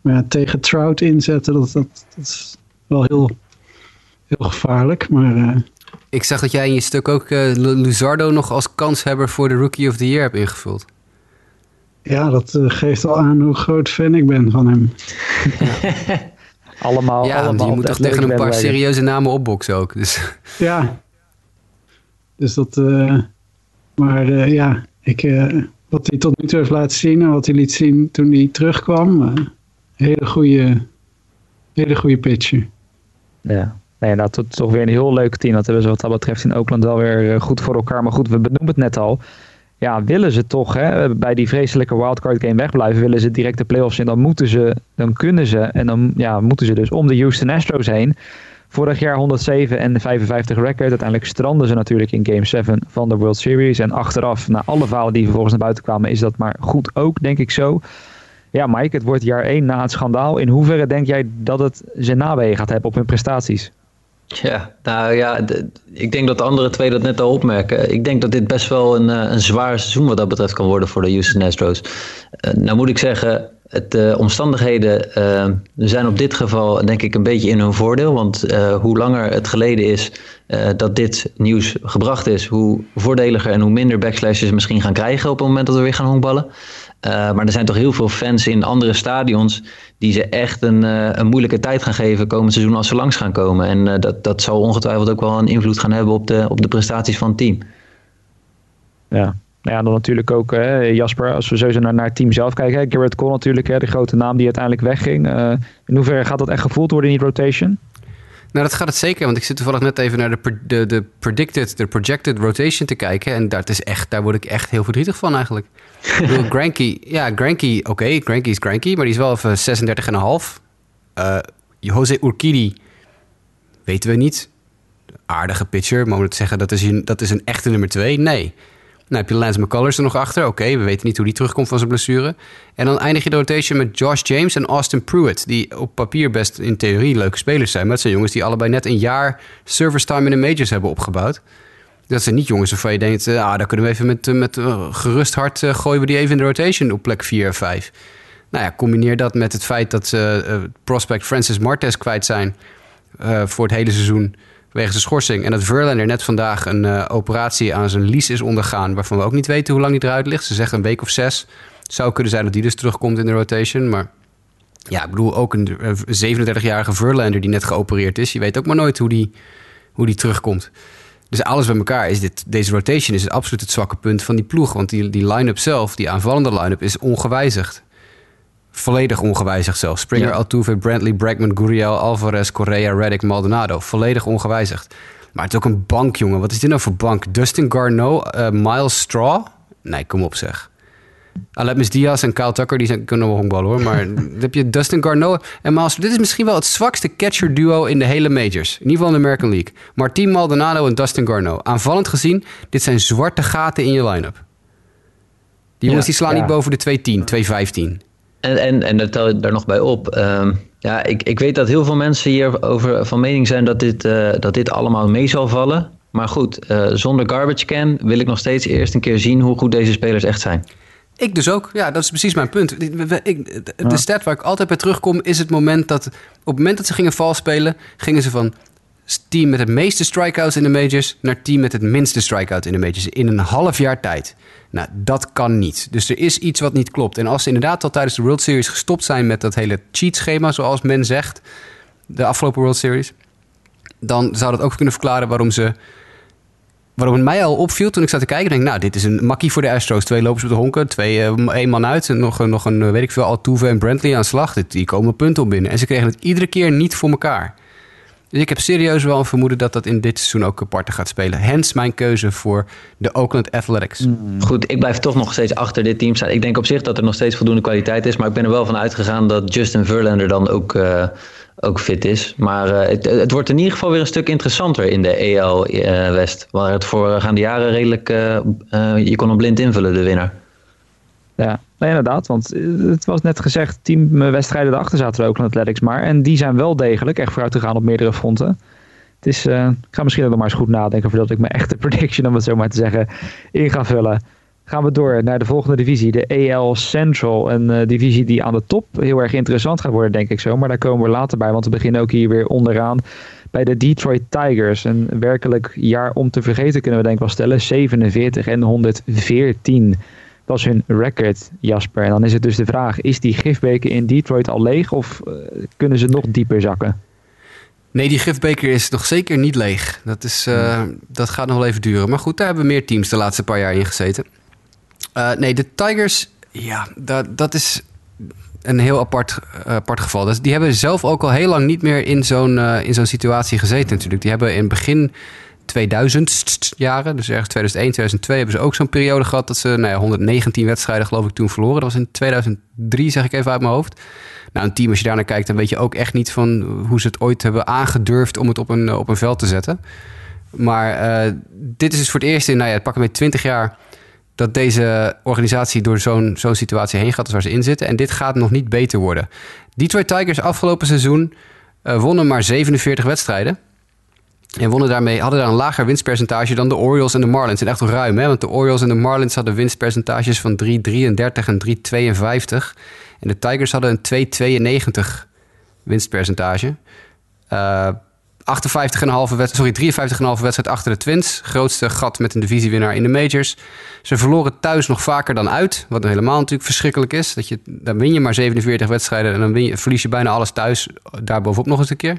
ja, tegen Trout inzetten, dat, dat, dat is wel heel heel gevaarlijk. Maar, uh... Ik zag dat jij in je stuk ook uh, Luzardo nog als kanshebber voor de Rookie of the Year hebt ingevuld. Ja, dat uh, geeft al aan hoe groot fan ik ben van hem. allemaal, ja, allemaal. je moet toch tegen een paar serieuze namen opboksen ook. Dus. Ja, dus dat... maar ja, ik, wat hij tot nu toe heeft laten zien en wat hij liet zien toen hij terugkwam... hele goede, hele goede pitcher. Ja, nee, dat is toch weer een heel leuk team. Dat hebben ze wat dat betreft in Oakland wel weer eh, goed voor elkaar. Maar goed, we benoemen het net al. ja, willen ze toch hè, bij die vreselijke wildcard game wegblijven, willen ze direct de playoffs in, dan moeten ze, dan kunnen ze en dan ja, moeten ze dus om de Houston Astros heen. Vorig jaar 107 en 55 record. Uiteindelijk stranden ze natuurlijk in Game 7 van de World Series. En achteraf, na alle verhalen die vervolgens naar buiten kwamen, is dat maar goed ook, denk ik zo. Ja, Mike, het wordt jaar 1 na het schandaal. In hoeverre denk jij dat het zijn nawegen gaat hebben op hun prestaties? Ja, nou ja, ik denk dat de andere twee dat net al opmerken. Ik denk dat dit best wel een, eh, een zwaar seizoen wat dat betreft kan worden voor de Houston Astros. Uh, nou moet ik zeggen, het, de omstandigheden uh, zijn op dit geval denk ik een beetje in hun voordeel. Want hoe langer het geleden is dat dit nieuws gebracht is, hoe voordeliger en hoe minder backslashes misschien gaan krijgen op het moment dat we weer gaan honkballen. Maar er zijn toch heel veel fans in andere stadions die ze echt een, uh, een moeilijke tijd gaan geven komend seizoen als ze langs gaan komen. En uh, dat, dat zal ongetwijfeld ook wel een invloed gaan hebben op de, op de prestaties van het team. Ja, nou ja, dan natuurlijk ook hè, Jasper, als we sowieso naar, naar het team zelf kijken. Hè, Garrett Cole natuurlijk, hè, de grote naam die uiteindelijk wegging. in hoeverre gaat dat echt gevoeld worden in die rotation? Nou, dat gaat het zeker. Want ik zit toevallig net even naar de, de, de predicted, de projected rotation te kijken. En daar, is echt, daar word ik echt heel verdrietig van eigenlijk. ik bedoel, Granky, ja, Granky, oké, okay, Granky is Granky, maar die is wel even 36,5. Uh, Jose Urquidi, weten we niet. Aardige pitcher, maar om te zeggen dat is, een, dat is een echte nummer 2, nee. Nou heb je Lance McCullers er nog achter. Oké, we weten niet hoe die terugkomt van zijn blessure. En dan eindig je de rotation met Josh James en Austin Pruitt. Die op papier best in theorie leuke spelers zijn. Maar dat zijn jongens die allebei net een jaar service time in de majors hebben opgebouwd. Dat zijn niet jongens waarvan je denkt... Uh, ah, daar kunnen we even met, uh, met uh, gerust hart gooien we die even in de rotation op plek 4 en 5. Nou ja, combineer dat met het feit dat ze prospect Francis Martes kwijt zijn... voor het hele seizoen wegens de schorsing. En dat Verlander net vandaag een uh, operatie aan zijn lies is ondergaan... waarvan we ook niet weten hoe lang die eruit ligt. Ze zeggen een week of zes. Het zou kunnen zijn dat die dus terugkomt in de rotation. Maar ja, ik bedoel ook een 37-jarige Verlander die net geopereerd is. Je weet ook maar nooit hoe die, hoe die terugkomt. Dus alles bij elkaar is dit, deze rotation is absoluut het zwakke punt van die ploeg. Want die, die line-up zelf, die aanvallende line-up, is ongewijzigd. Volledig ongewijzigd zelfs. Springer, ja. Altuve, Brantley, Bregman, Gurriel, Alvarez, Correa, Reddick, Maldonado. Volledig ongewijzigd. Maar het is ook een bank, jongen. Wat is dit nou voor bank? Dustin Garneau, uh, Miles Straw? Nee, kom op zeg. Aletmis Diaz en Kyle Tucker, die zijn, kunnen wel honkballen hoor. Maar dan heb je Dustin Garneau en Miles... Dit is misschien wel het zwakste catcher duo in de hele majors. In ieder geval in de American League. Martin Maldonado en Dustin Garneau. Aanvallend gezien, dit zijn zwarte gaten in je line-up. Die jongens ja, die slaan ja. niet boven de 2-10, 2-15. En, en, en daar tel je daar nog bij op. Um, ja, ik, ik weet dat heel veel mensen hier over van mening zijn dat dit, uh, dat dit allemaal mee zal vallen. Maar goed, uh, zonder garbage can wil ik nog steeds eerst een keer zien hoe goed deze spelers echt zijn. Ik dus ook. Ja, dat is precies mijn punt. Ik, de stat waar ik altijd bij terugkom is het moment dat... op het moment dat ze gingen vals spelen... gingen ze van team met het meeste strikeouts in de majors... naar team met het minste strikeout in de majors. In een half jaar tijd. Nou, dat kan niet. Dus er is iets wat niet klopt. En als ze inderdaad al tijdens de World Series gestopt zijn... met dat hele cheat-schema, zoals men zegt... de afgelopen World Series... dan zou dat ook kunnen verklaren waarom ze waarom het mij al opviel toen ik zat te kijken. denk nou, dit is een makkie voor de Astros. Twee lopers op de honken, twee, uh, één man uit. En nog, nog een, weet ik veel, Altuve en Brantley aan slag. Die komen punten op binnen. En ze kregen het iedere keer niet voor elkaar. Dus ik heb serieus wel een vermoeden dat dat in dit seizoen ook parten gaat spelen. Hens mijn keuze voor de Oakland Athletics. Mm. Goed, ik blijf toch nog steeds achter dit team staan. Ik denk op zich dat er nog steeds voldoende kwaliteit is. Maar ik ben er wel van uitgegaan dat Justin Verlander dan ook... Uh, ook fit is. Maar uh, het, het, wordt in ieder geval weer een stuk interessanter in de EL uh, West. Waar het voorgaande jaren redelijk... Uh, je kon hem blind invullen, de winnaar. Ja, nee, inderdaad. Want het was net gezegd, teamwedstrijden erachter zaten de Oakland Athletics maar. En die zijn wel degelijk echt vooruit te gaan op meerdere fronten. Het is, ik ga misschien nog maar eens goed nadenken voordat ik mijn echte prediction, om het zo maar te zeggen, in ga vullen gaan we door naar de volgende divisie, de AL Central. Een divisie die aan de top heel erg interessant gaat worden, denk ik zo. Maar daar komen we later bij, want we beginnen ook hier weer onderaan bij de Detroit Tigers. Een werkelijk jaar om te vergeten kunnen we denk ik wel stellen. 47 en 114. Dat is hun record, Jasper. En dan is het dus de vraag, is die gifbeker in Detroit al leeg of uh, kunnen ze nog dieper zakken? Nee, die gifbeker is nog zeker niet leeg. Dat, is, uh, dat gaat nog wel even duren. Maar goed, daar hebben meer teams de laatste paar jaar in gezeten. Uh, nee, de Tigers, ja, dat, dat is een heel apart, apart geval. Dus die hebben zelf ook al heel lang niet meer in zo'n in zo'n situatie gezeten natuurlijk. Die hebben in begin 2000 jaren. Dus ergens 2001, 2002 hebben ze ook zo'n periode gehad dat ze nou ja, 119 wedstrijden geloof ik toen verloren. Dat was in 2003, zeg ik even uit mijn hoofd. Nou, een team, als je daarnaar kijkt, dan weet je ook echt niet van hoe ze het ooit hebben aangedurfd om het op een, op een veld te zetten. Maar uh, dit is dus voor het eerst in, nou ja, het pakken met 20 jaar dat deze organisatie door zo'n zo'n situatie heen gaat als waar ze in zitten. En dit gaat nog niet beter worden. Detroit Tigers afgelopen seizoen uh, wonnen maar 47 wedstrijden. En wonnen daarmee, hadden daar een lager winstpercentage dan de Orioles en de Marlins. En echt ruim, hè? want de Orioles en de Marlins hadden winstpercentages van 3,33 en 3,52. En de Tigers hadden een 2,92 winstpercentage. Uh, 58,5 wedstrijd, sorry, 53,5 wedstrijd achter de Twins. Grootste gat met een divisiewinnaar in de majors. Ze verloren thuis nog vaker dan uit. Wat helemaal natuurlijk verschrikkelijk is. Dat je, dan win je maar 47 wedstrijden en dan win je, verlies je bijna alles thuis. Daar bovenop nog eens een keer.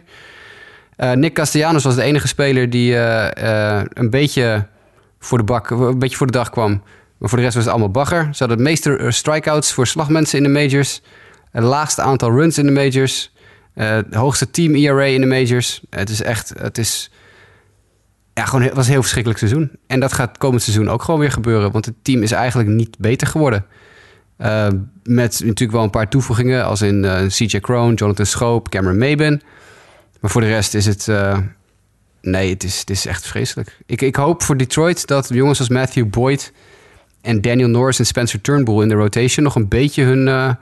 Uh, Nick Castellanos was de enige speler die uh, uh, een beetje voor de bak, een beetje voor de dag kwam. Maar voor de rest was het allemaal bagger. Ze hadden het meeste strikeouts voor slagmensen in de majors. Het laagste aantal runs in de majors. Uh, hoogste team ERA in de majors. Het is echt, het is, ja, gewoon, het was een heel verschrikkelijk seizoen. En dat gaat komend seizoen ook gewoon weer gebeuren, want het team is eigenlijk niet beter geworden. Met natuurlijk wel een paar toevoegingen, als in CJ Crone, Jonathan Schoop, Cameron Maben. Maar voor de rest is het, nee, het is, het is echt vreselijk. Ik, ik hoop voor Detroit dat jongens als Matthew Boyd en Daniel Norris en Spencer Turnbull in de rotation nog een beetje hun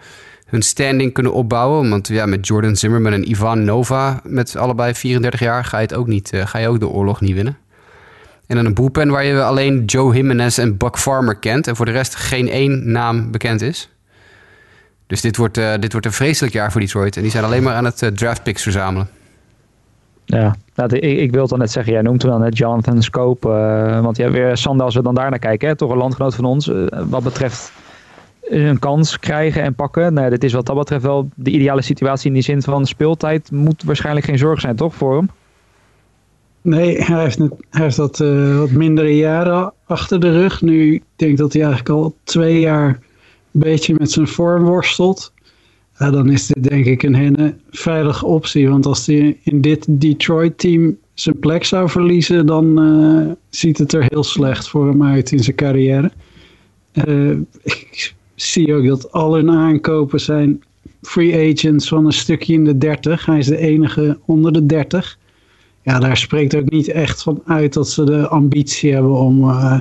hun standing kunnen opbouwen. Want ja, met Jordan Zimmerman en Ivan Nova, met allebei 34 jaar, ga je, het ook niet, uh, ga je ook de oorlog niet winnen. En dan een boelpen waar je alleen Joe Jimenez en Buck Farmer kent. En voor de rest geen één naam bekend is. Dus dit wordt, dit wordt een vreselijk jaar voor Detroit. En die zijn alleen maar aan het uh, draft picks verzamelen. Ja, nou, ik, ik wil dan net zeggen, jij noemt hem dan net Jonathan Scope. Uh, want ja, weer Sander, als we dan daar naar kijken, hè, toch een landgenoot van ons. wat betreft een kans krijgen en pakken. Nou, dit is wat dat betreft wel de ideale situatie in die zin van speeltijd. Moet waarschijnlijk geen zorg zijn, toch, voor hem? Nee, hij heeft, heeft dat wat mindere jaren achter de rug. Nu, ik denk dat hij eigenlijk al twee jaar een beetje met zijn vorm worstelt. Dan is dit denk ik een hele veilige optie. Want als hij in dit Detroit-team zijn plek zou verliezen, dan uh, ziet het er heel slecht voor hem uit in zijn carrière. Uh, ik zie ook dat al hun aankopen zijn free agents van een stukje in de 30. Hij is de enige onder de 30. Ja, daar spreekt ook niet echt van uit dat ze de ambitie hebben om uh,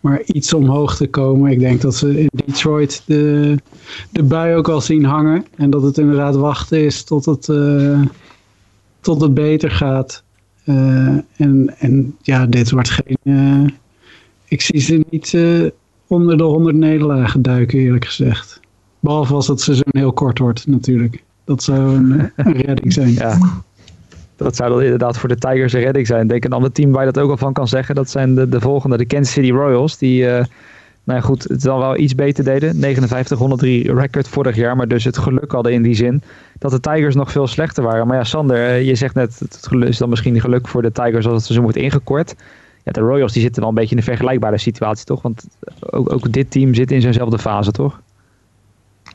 maar iets omhoog te komen. Ik denk dat ze in Detroit de, de bui ook al zien hangen. En dat het inderdaad wachten is tot het, uh, tot het beter gaat. Uh, en, en ja, dit wordt geen... ik zie ze niet onder de 100 nederlagen duiken, eerlijk gezegd. Behalve als het seizoen heel kort wordt, natuurlijk. Dat zou een, een redding zijn. Ja. Dat zou dan inderdaad voor de Tigers een redding zijn. Denk een ander team waar je dat ook al van kan zeggen. Dat zijn de, de volgende, de Kansas City Royals. Die, uh, nou goed, het dan wel iets beter deden. 59-103 record vorig jaar. Maar dus het geluk hadden in die zin. Dat de Tigers nog veel slechter waren. Maar ja, Sander, eh, je zegt net, het is dan misschien geluk voor de Tigers als het seizoen wordt ingekort ja, de Royals die zitten wel een beetje in een vergelijkbare situatie, toch? Want ook, ook dit team zit in zijnzelfde fase, toch?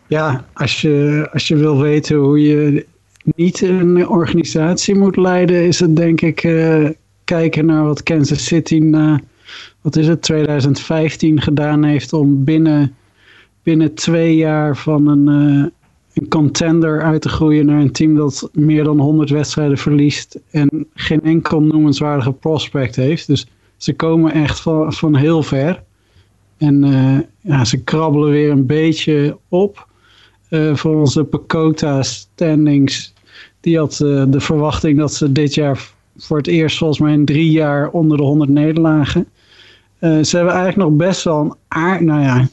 Ja, als je, als je wil weten hoe je niet een organisatie moet leiden, is het denk ik uh, kijken naar wat Kansas City na, wat is het, 2015 gedaan heeft om binnen, binnen twee jaar van een, uh, een contender uit te groeien naar een team dat meer dan 100 wedstrijden verliest en geen enkel noemenswaardige prospect heeft. Dus ze komen echt van, van heel ver. En uh, ja, ze krabbelen weer een beetje op. Uh, voor onze Pecota standings. Die had uh, de verwachting dat ze dit jaar voor het eerst volgens mij in drie jaar onder de 100 nederlagen. ze hebben eigenlijk nog best wel een aard... Nou ja,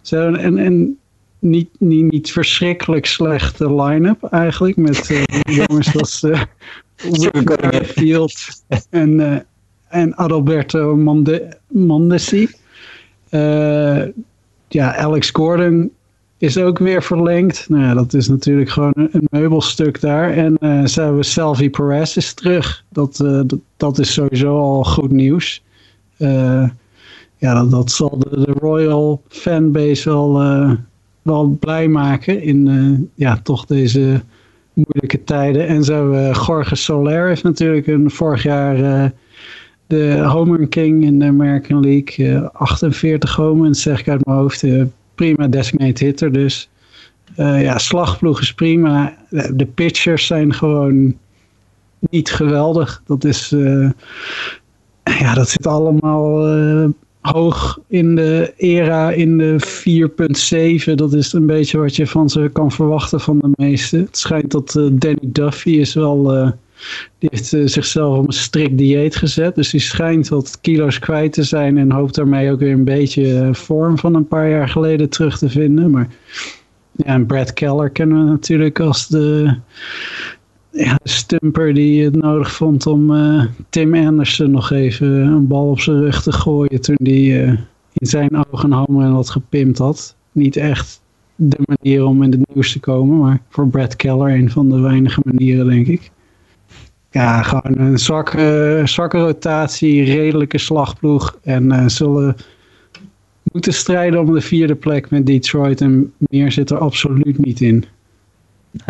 ze hebben een, een niet, niet, niet verschrikkelijk slechte line-up eigenlijk. Met jongens als uh, Field en en Adalberto Monde Mondesi. Uh, ja, Alex Gordon is ook weer verlengd. Nou ja, dat is natuurlijk gewoon een, meubelstuk daar. En uh, ze hebben Salvi Perez is terug. Dat, uh, dat, dat, is sowieso al goed nieuws. Uh, ja, dat, dat zal de, de, Royal fanbase wel, wel blij maken in ja, toch deze moeilijke tijden. En zo Jorge Soler heeft natuurlijk een vorig jaar de Homer King in de American League. 48 homers, zeg ik uit mijn hoofd. Prima designated hitter dus. ja, slagploeg is prima. De pitchers zijn gewoon niet geweldig. Dat is, ja, dat zit allemaal hoog in de era in de 4.7. Dat is een beetje wat je van ze kan verwachten van de meeste. Het schijnt dat Danny Duffy is wel... Die heeft uh, zichzelf op een strikt dieet gezet. Dus die schijnt wat kilo's kwijt te zijn. En hoopt daarmee ook weer een beetje vorm van een paar jaar geleden terug te vinden. Maar ja, en Brad Keller kennen we natuurlijk als de ja, stumper die het nodig vond om uh, Tim Anderson nog even een bal op zijn rug te gooien toen hij in zijn ogen Homer wat gepimpt had. Niet echt de manier om in het nieuws te komen, maar voor Brad Keller een van de weinige manieren denk ik. Ja, gewoon een zwakke, zwakke rotatie, redelijke slagploeg en uh, zullen moeten strijden om de vierde plek met Detroit en meer zit er absoluut niet in.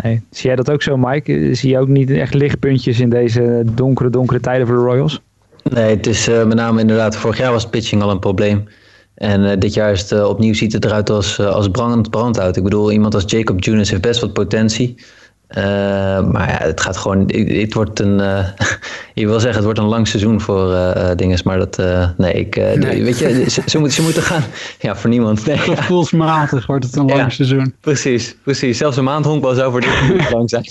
Nee. Zie jij dat ook zo, Mike? Zie je ook niet echt lichtpuntjes in deze donkere, donkere tijden voor de Royals? Nee, het is uh, met name inderdaad, vorig jaar was pitching al een probleem. En uh, dit jaar is het uh, opnieuw ziet het eruit als, als brandend brandhout. Ik bedoel, iemand als Jacob Junis heeft best wat potentie. Uh, maar ja, het gaat gewoon. Het, wordt een. Uh, je wil zeggen, het wordt een lang seizoen voor uh, dinges. Maar dat. nee, ik. Nee. Weet je, ze, ze, moeten, ze moeten gaan. Ja, voor niemand. Nee, Gevoelsmatig wordt het een lang ja, seizoen. Precies, precies. Zelfs een maand honkbal zou voor dit lang zijn.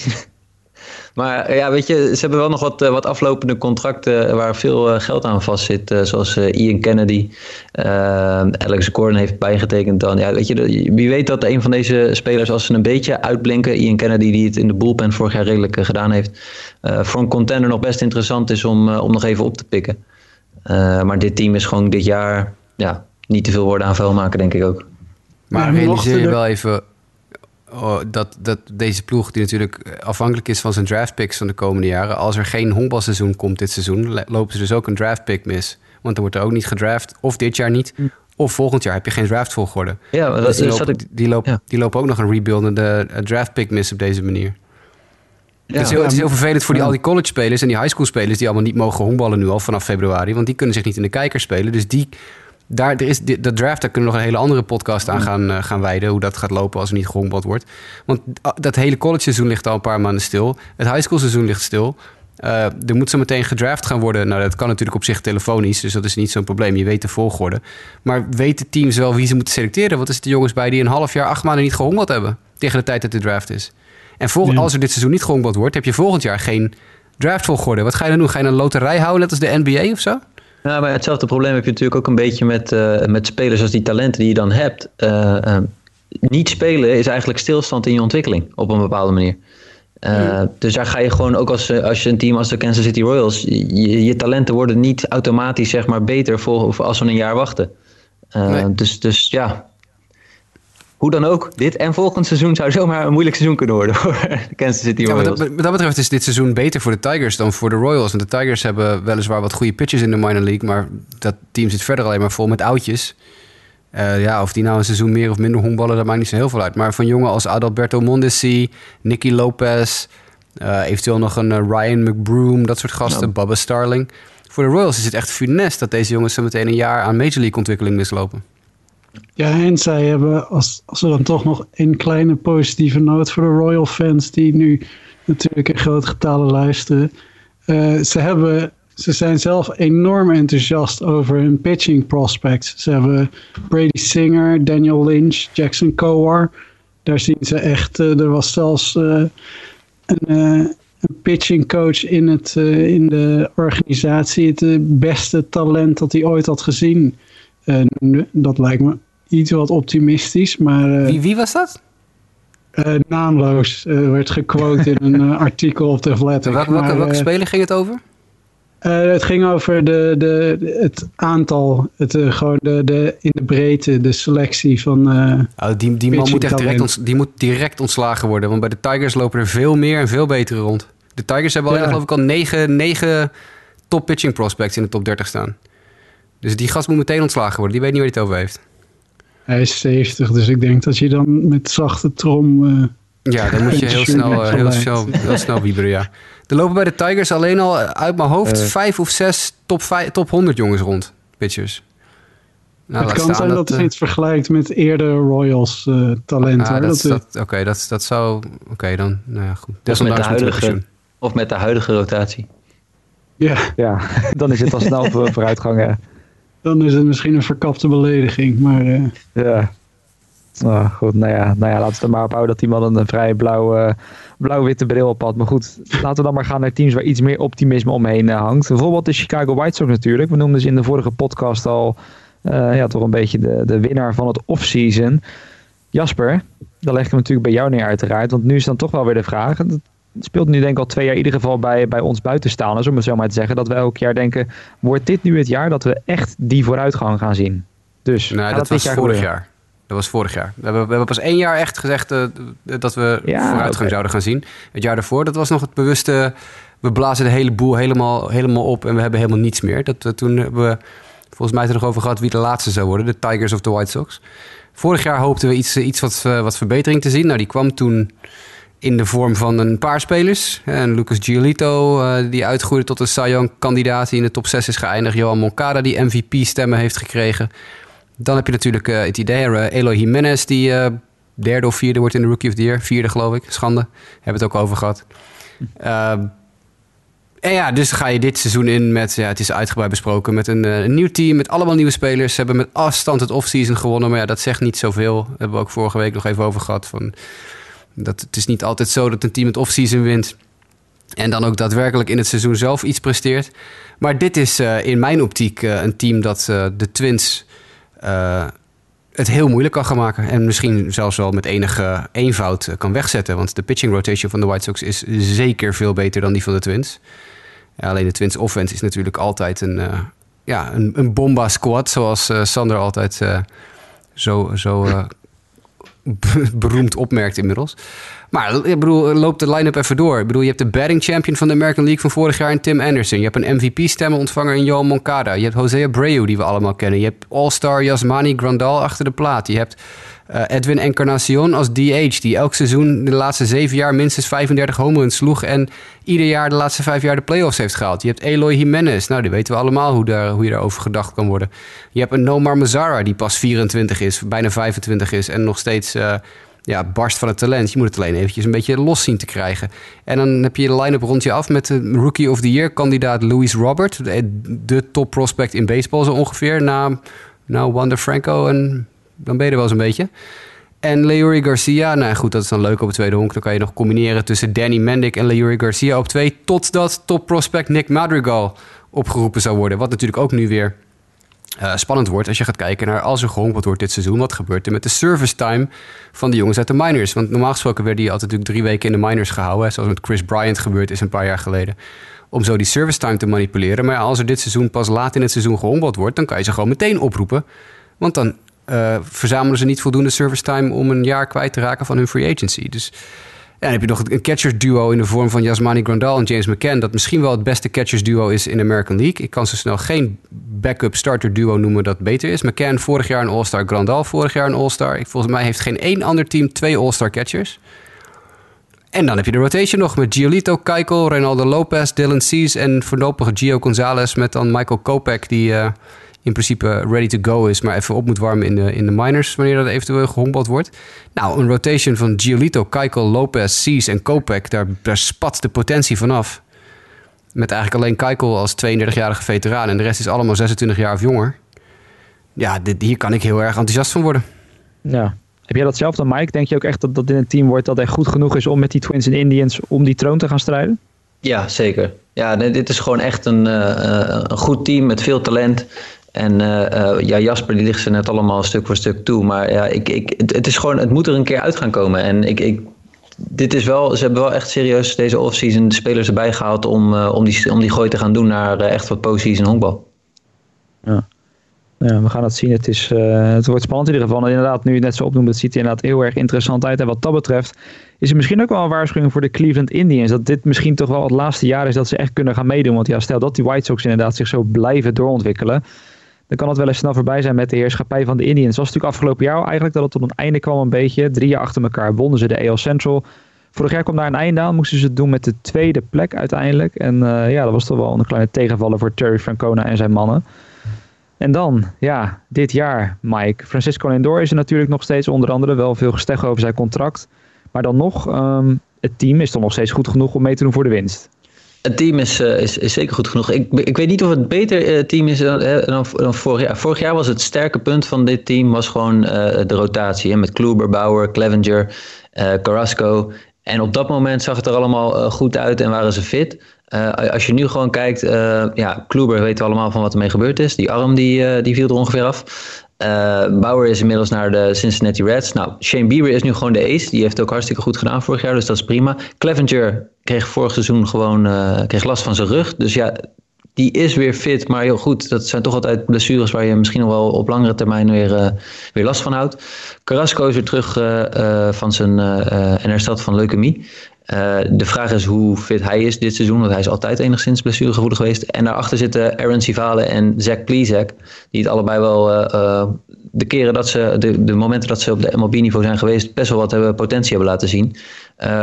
Maar ja, weet je, ze hebben wel nog wat, wat aflopende contracten waar veel geld aan vast zit. zoals Ian Kennedy, Alex Gordon heeft bijgetekend dan. Ja, weet je, wie weet dat een van deze spelers, als ze een beetje uitblinken, Ian Kennedy die het in de bullpen vorig jaar redelijk gedaan heeft, voor een contender nog best interessant is om, om nog even op te pikken. maar dit team is gewoon dit jaar ja, niet te veel woorden aan vuil maken, denk ik ook. Maar realiseer je wel even dat, dat deze ploeg, die natuurlijk afhankelijk is van zijn draftpicks van de komende jaren, als er geen honkbalseizoen komt dit seizoen, lopen ze dus ook een draftpick mis. Want dan wordt er ook niet gedraft, of dit jaar niet, hm. of volgend jaar heb je geen draftvolgorde. Ja, dat, dus die, lopen, ik, die, lopen, ja. die lopen ook nog een rebuildende draftpick mis op deze manier. Ja, het, is heel, het, is heel, vervelend voor die, al die college spelers en die high school spelers die allemaal niet mogen honkballen nu al vanaf februari. Want die kunnen zich niet in de kijker spelen. Dus die daar, er is, de, draft, daar kunnen we nog een hele andere podcast aan gaan, uh, gaan wijden. Hoe dat gaat lopen als er niet gehonkbald wordt. Want ah, dat hele college seizoen ligt al een paar maanden stil. Het high school seizoen ligt stil. Uh, er moet zo meteen gedraft gaan worden. Nou, dat kan natuurlijk op zich telefonisch, dus dat is niet zo'n probleem. Je weet de volgorde. Maar weten teams wel wie ze moeten selecteren? Want er zitten jongens bij die een half jaar, acht maanden niet gehonkbald hebben. Tegen de tijd dat de draft is. En ja. als er dit seizoen niet gehonkbald wordt, heb je volgend jaar geen draftvolgorde. Wat ga je dan doen? Ga je een loterij houden, net als de NBA of zo? Ja, maar hetzelfde probleem heb je natuurlijk ook een beetje met, uh, met spelers als die talenten die je dan hebt. Uh, uh, niet spelen is eigenlijk stilstand in je ontwikkeling op een bepaalde manier. Mm. Dus daar ga je gewoon ook als, als je een team als de Kansas City Royals, je, je talenten worden niet automatisch zeg maar beter voor, als we een jaar wachten. Nee. dus, dus ja, hoe dan ook, dit en volgend seizoen zou zomaar een moeilijk seizoen kunnen worden voor de Kansas City Royals. Ja, wat, dat betreft is dit seizoen beter voor de Tigers dan voor de Royals. En de Tigers hebben weliswaar wat goede pitches in de minor league, maar dat team zit verder alleen maar vol met oudjes. Uh, ja, of die nou een seizoen meer of minder honkballen, dat maakt niet zo heel veel uit. Maar van jongen als Adalberto Mondesi, Nicky Lopez, uh, eventueel nog een uh, Ryan McBroom, dat soort gasten, nou. Bubba Starling. Voor de Royals is het echt funest dat deze jongens zo meteen een jaar aan Major League ontwikkeling mislopen. Ja, en zij hebben, als, als we dan toch nog een kleine positieve noot voor de Royal fans die nu natuurlijk in grote getalen luisteren. Uh, ze, hebben, ze zijn zelf enorm enthousiast over hun pitching prospects. Ze hebben Brady Singer, Daniel Lynch, Jackson Kowar. Daar zien ze echt, uh, er was zelfs uh, een, een, pitching coach in, het, in de organisatie het beste talent dat hij ooit had gezien. noemde. Dat lijkt me iets wat optimistisch. Maar, wie, wie was dat? Uh, naamloos uh, werd gequote in een artikel op de Athletic. Welke, welke, welke speler ging het over? het ging over de, de, het aantal, het, gewoon de, de, in de breedte, de selectie van. oh, die die man moet echt direct, ont, die moet direct ontslagen worden. Want bij de Tigers lopen er veel meer en veel betere rond. De Tigers hebben al, ja. geloof ik, al negen, negen top pitching prospects in de top 30 staan. Dus die gast moet meteen ontslagen worden. Die weet niet waar hij het over heeft. Hij is 70, dus ik denk dat je dan met zachte trom... Uh, ja, dan moet je heel snel, uh, heel, snel, heel snel wieberen, ja. Er lopen bij de Tigers alleen al uit mijn hoofd Eh. vijf of zes top, vijf, top 100 jongens rond. Pitchers. Nou, het laat kan staan zijn dat, eh, je het vergelijkt met eerder Royals eh talent. ah, dat, Dat, dat, Oké, dat, dat zou... Oké, dan... Nou ja, goed. Of met, de huidige, of met de huidige rotatie. ja, Ja, dan is het al snel voor- vooruitgang. Dan is het misschien een verkapte belediging. Maar eh, Ja. Nou goed, nou ja, nou ja, laten we er maar op houden dat die man een vrij blauw, blauw-witte bril op had. Maar goed, laten we dan maar gaan naar teams waar iets meer optimisme omheen eh, hangt. Bijvoorbeeld de Chicago White Sox natuurlijk. We noemden ze in de vorige podcast al eh, ja, toch een beetje de, de winnaar van het offseason. Jasper, dan leg ik hem natuurlijk bij jou neer uiteraard. Want nu is dan toch wel weer de vraag. Speelt nu denk ik al twee jaar in ieder geval bij, bij ons buitenstaanders. Om het zo maar te zeggen. Dat we elk jaar denken, wordt dit nu het jaar dat we echt die vooruitgang gaan zien? Dus dat was jaar vorig gebeuren? jaar. Dat was vorig jaar. We hebben, we hebben pas één jaar echt gezegd eh, dat we Ja, vooruitgang zouden gaan zien. Het jaar daarvoor, dat was nog het bewuste... We blazen de hele boel helemaal, helemaal op en we hebben helemaal niets meer. Dat, we toen hebben we volgens mij het er nog over gehad wie de laatste zou worden. De Tigers of de White Sox. Vorig jaar hoopten we iets, iets wat, eh, wat verbetering te zien. Nou, die kwam toen in de vorm van een paar spelers. En Lucas Giolito, eh, die uitgroeide tot een Cy kandidaat... die in de top 6 is geëindigd. Johan Moncada, die MVP-stemmen heeft gekregen. Dan heb je natuurlijk eh, het idee, eh, Eloy Jimenez... die derde of vierde wordt in de Rookie of the Year. Vierde, geloof ik. Schande. Hebben het ook over gehad. Ehm, en ja, dus ga je dit seizoen in met, ja, het is uitgebreid besproken, met een, een nieuw team, met allemaal nieuwe spelers. Ze hebben met afstand het offseason gewonnen, maar ja, dat zegt niet zoveel. Daar hebben we ook vorige week nog even over gehad. Van, dat, het is niet altijd zo dat een team het offseason wint en dan ook daadwerkelijk in het seizoen zelf iets presteert. Maar dit is eh, in mijn optiek eh, een team dat eh, de Twins het heel moeilijk kan gaan maken. En misschien zelfs wel met enige eenvoud kan wegzetten. Want de pitching rotation van de White Sox is zeker veel beter dan die van de Twins. Alleen de Twins offense is natuurlijk altijd een, ja, een, een bomba squad. Zoals Sander altijd zo, zo beroemd opmerkt inmiddels. Maar ik bedoel, loop de line-up even door. Ik bedoel, je hebt de batting champion van de American League van vorig jaar in Tim Anderson. Je hebt een MVP-stemmen-ontvanger in Johan Moncada. Je hebt Jose Abreu, die we allemaal kennen. Je hebt All-Star Yasmani Grandal achter de plaat. Je hebt eh, Edwin Encarnacion als DH, die elk seizoen de laatste zeven jaar minstens 35 home runs sloeg en ieder jaar de laatste vijf jaar de playoffs heeft gehaald. Je hebt Eloy Jimenez, nou die weten we allemaal hoe, daar, hoe je daarover gedacht kan worden. Je hebt een Nomar Mazara, die pas 24 is, bijna 25 is en nog steeds eh, ja, barst van het talent. Je moet het alleen eventjes een beetje los zien te krijgen. En dan heb je de line-up rond je af met de Rookie of the Year kandidaat Louis Robert, de, de top prospect in baseball zo ongeveer, na nou, Wander Franco en dan ben je er wel eens een beetje. En Leury Garcia, nou goed, dat is dan leuk op het tweede honk. Dan kan je nog combineren tussen Danny Mendick en Leury Garcia op twee. Totdat top prospect Nick Madrigal opgeroepen zou worden. Wat natuurlijk ook nu weer eh, spannend wordt als je gaat kijken naar als er gehonkeld wordt dit seizoen. Wat gebeurt er met de service time van de jongens uit de minors? Want normaal gesproken werden die altijd natuurlijk drie weken in de minors gehouden. Zoals met Chris Bryant gebeurd is een paar jaar geleden. Om zo die service time te manipuleren. Maar ja, als er dit seizoen pas laat in het seizoen gehonkeld wordt, dan kan je ze gewoon meteen oproepen. Want dan eh, verzamelen ze niet voldoende service time om een jaar kwijt te raken van hun free agency. Dus ja, dan heb je nog een catchers duo in de vorm van Yasmani Grandal en James McCann. Dat misschien wel het beste catchers duo is in de American League. Ik kan zo snel geen backup starter duo noemen dat beter is. McCann vorig jaar een All-Star, Grandal vorig jaar een All-Star. Volgens mij heeft geen één ander team twee All-Star catchers. En dan heb je de rotation nog met Giolito, Keuchel, Reynaldo Lopez, Dylan Cease en voorlopig Gio Gonzalez met dan Michael Kopech die eh, in principe ready to go is, maar even op moet warmen in de, in de minors wanneer dat eventueel gehonkbald wordt. Nou, een rotation van Giolito, Keuchel, Lopez, Cease en Kopech, daar, daar spat de potentie vanaf. Met eigenlijk alleen Keuchel als 32-jarige veteraan en de rest is allemaal 26 jaar of jonger. Ja, dit, hier kan ik heel erg enthousiast van worden. Ja. Heb jij dat zelf dan, Mike? Denk je ook echt dat dat in een team wordt dat echt goed genoeg is om met die Twins en Indians om die troon te gaan strijden? Ja, zeker. Ja, dit is gewoon echt een, eh, eh, een goed team met veel talent. En eh, eh, ja, Jasper die ligt ze net allemaal stuk voor stuk toe. Maar ja, ik, ik, het, is gewoon, het moet er een keer uit gaan komen. En ik, ik, dit is wel, ze hebben wel echt serieus deze offseason de spelers erbij gehaald om, eh, om, die, om die gooi te gaan doen naar echt wat postseason honkbal. Ja, we gaan het zien. Het, is, het wordt spannend in ieder geval. En inderdaad, nu je net zo opnoemt, het ziet er inderdaad heel erg interessant uit. En wat dat betreft is het misschien ook wel een waarschuwing voor de Cleveland Indians. Dat dit misschien toch wel het laatste jaar is dat ze echt kunnen gaan meedoen. Want ja, stel dat die White Sox inderdaad zich zo blijven doorontwikkelen. Dan kan het wel eens snel voorbij zijn met de heerschappij van de Indians. Het was natuurlijk afgelopen jaar eigenlijk dat het tot een einde kwam een beetje. Drie jaar achter elkaar wonnen ze de AL Central. Vorig jaar kwam daar een einde aan. Moesten ze het doen met de tweede plek uiteindelijk. En ja, dat was toch wel een kleine tegenvaller voor Terry Francona en zijn mannen. En dan, ja, dit jaar, Mike. Francisco Lindor is er natuurlijk nog steeds onder andere wel veel gesteg over zijn contract. Maar dan nog, ehm, het team is toch nog steeds goed genoeg om mee te doen voor de winst. Het team is, uh, is, is, zeker goed genoeg. Ik, ik weet niet of het beter uh, team is dan, dan, dan, vorig jaar. Vorig jaar was het sterke punt van dit team was gewoon de rotatie. Hè, met Kluber, Bauer, Clevenger, Carrasco. En op dat moment zag het er allemaal goed uit en waren ze fit. als je nu gewoon kijkt, ja, Kluber weten we allemaal van wat ermee gebeurd is. Die arm die, die viel er ongeveer af. Uh, Bauer is inmiddels naar de Cincinnati Reds. Nou, Shane Bieber is nu gewoon de ace. Die heeft ook hartstikke goed gedaan vorig jaar, dus dat is prima. Clevenger kreeg vorig seizoen gewoon uh, kreeg last van zijn rug. Dus ja, die is weer fit. Maar heel goed, dat zijn toch altijd blessures waar je misschien nog wel op langere termijn weer, uh, weer last van houdt. Carrasco is weer terug van zijn en herstelt van leukemie. Uh, de vraag is hoe fit hij is dit seizoen, want hij is altijd enigszins blessuregevoelig geweest. En daarachter zitten Aaron Sivale en Zach Plezak, die het allebei wel uh, uh, de keren dat ze, de, de momenten dat ze op de MLB-niveau zijn geweest, best wel wat hebben, potentie hebben laten zien.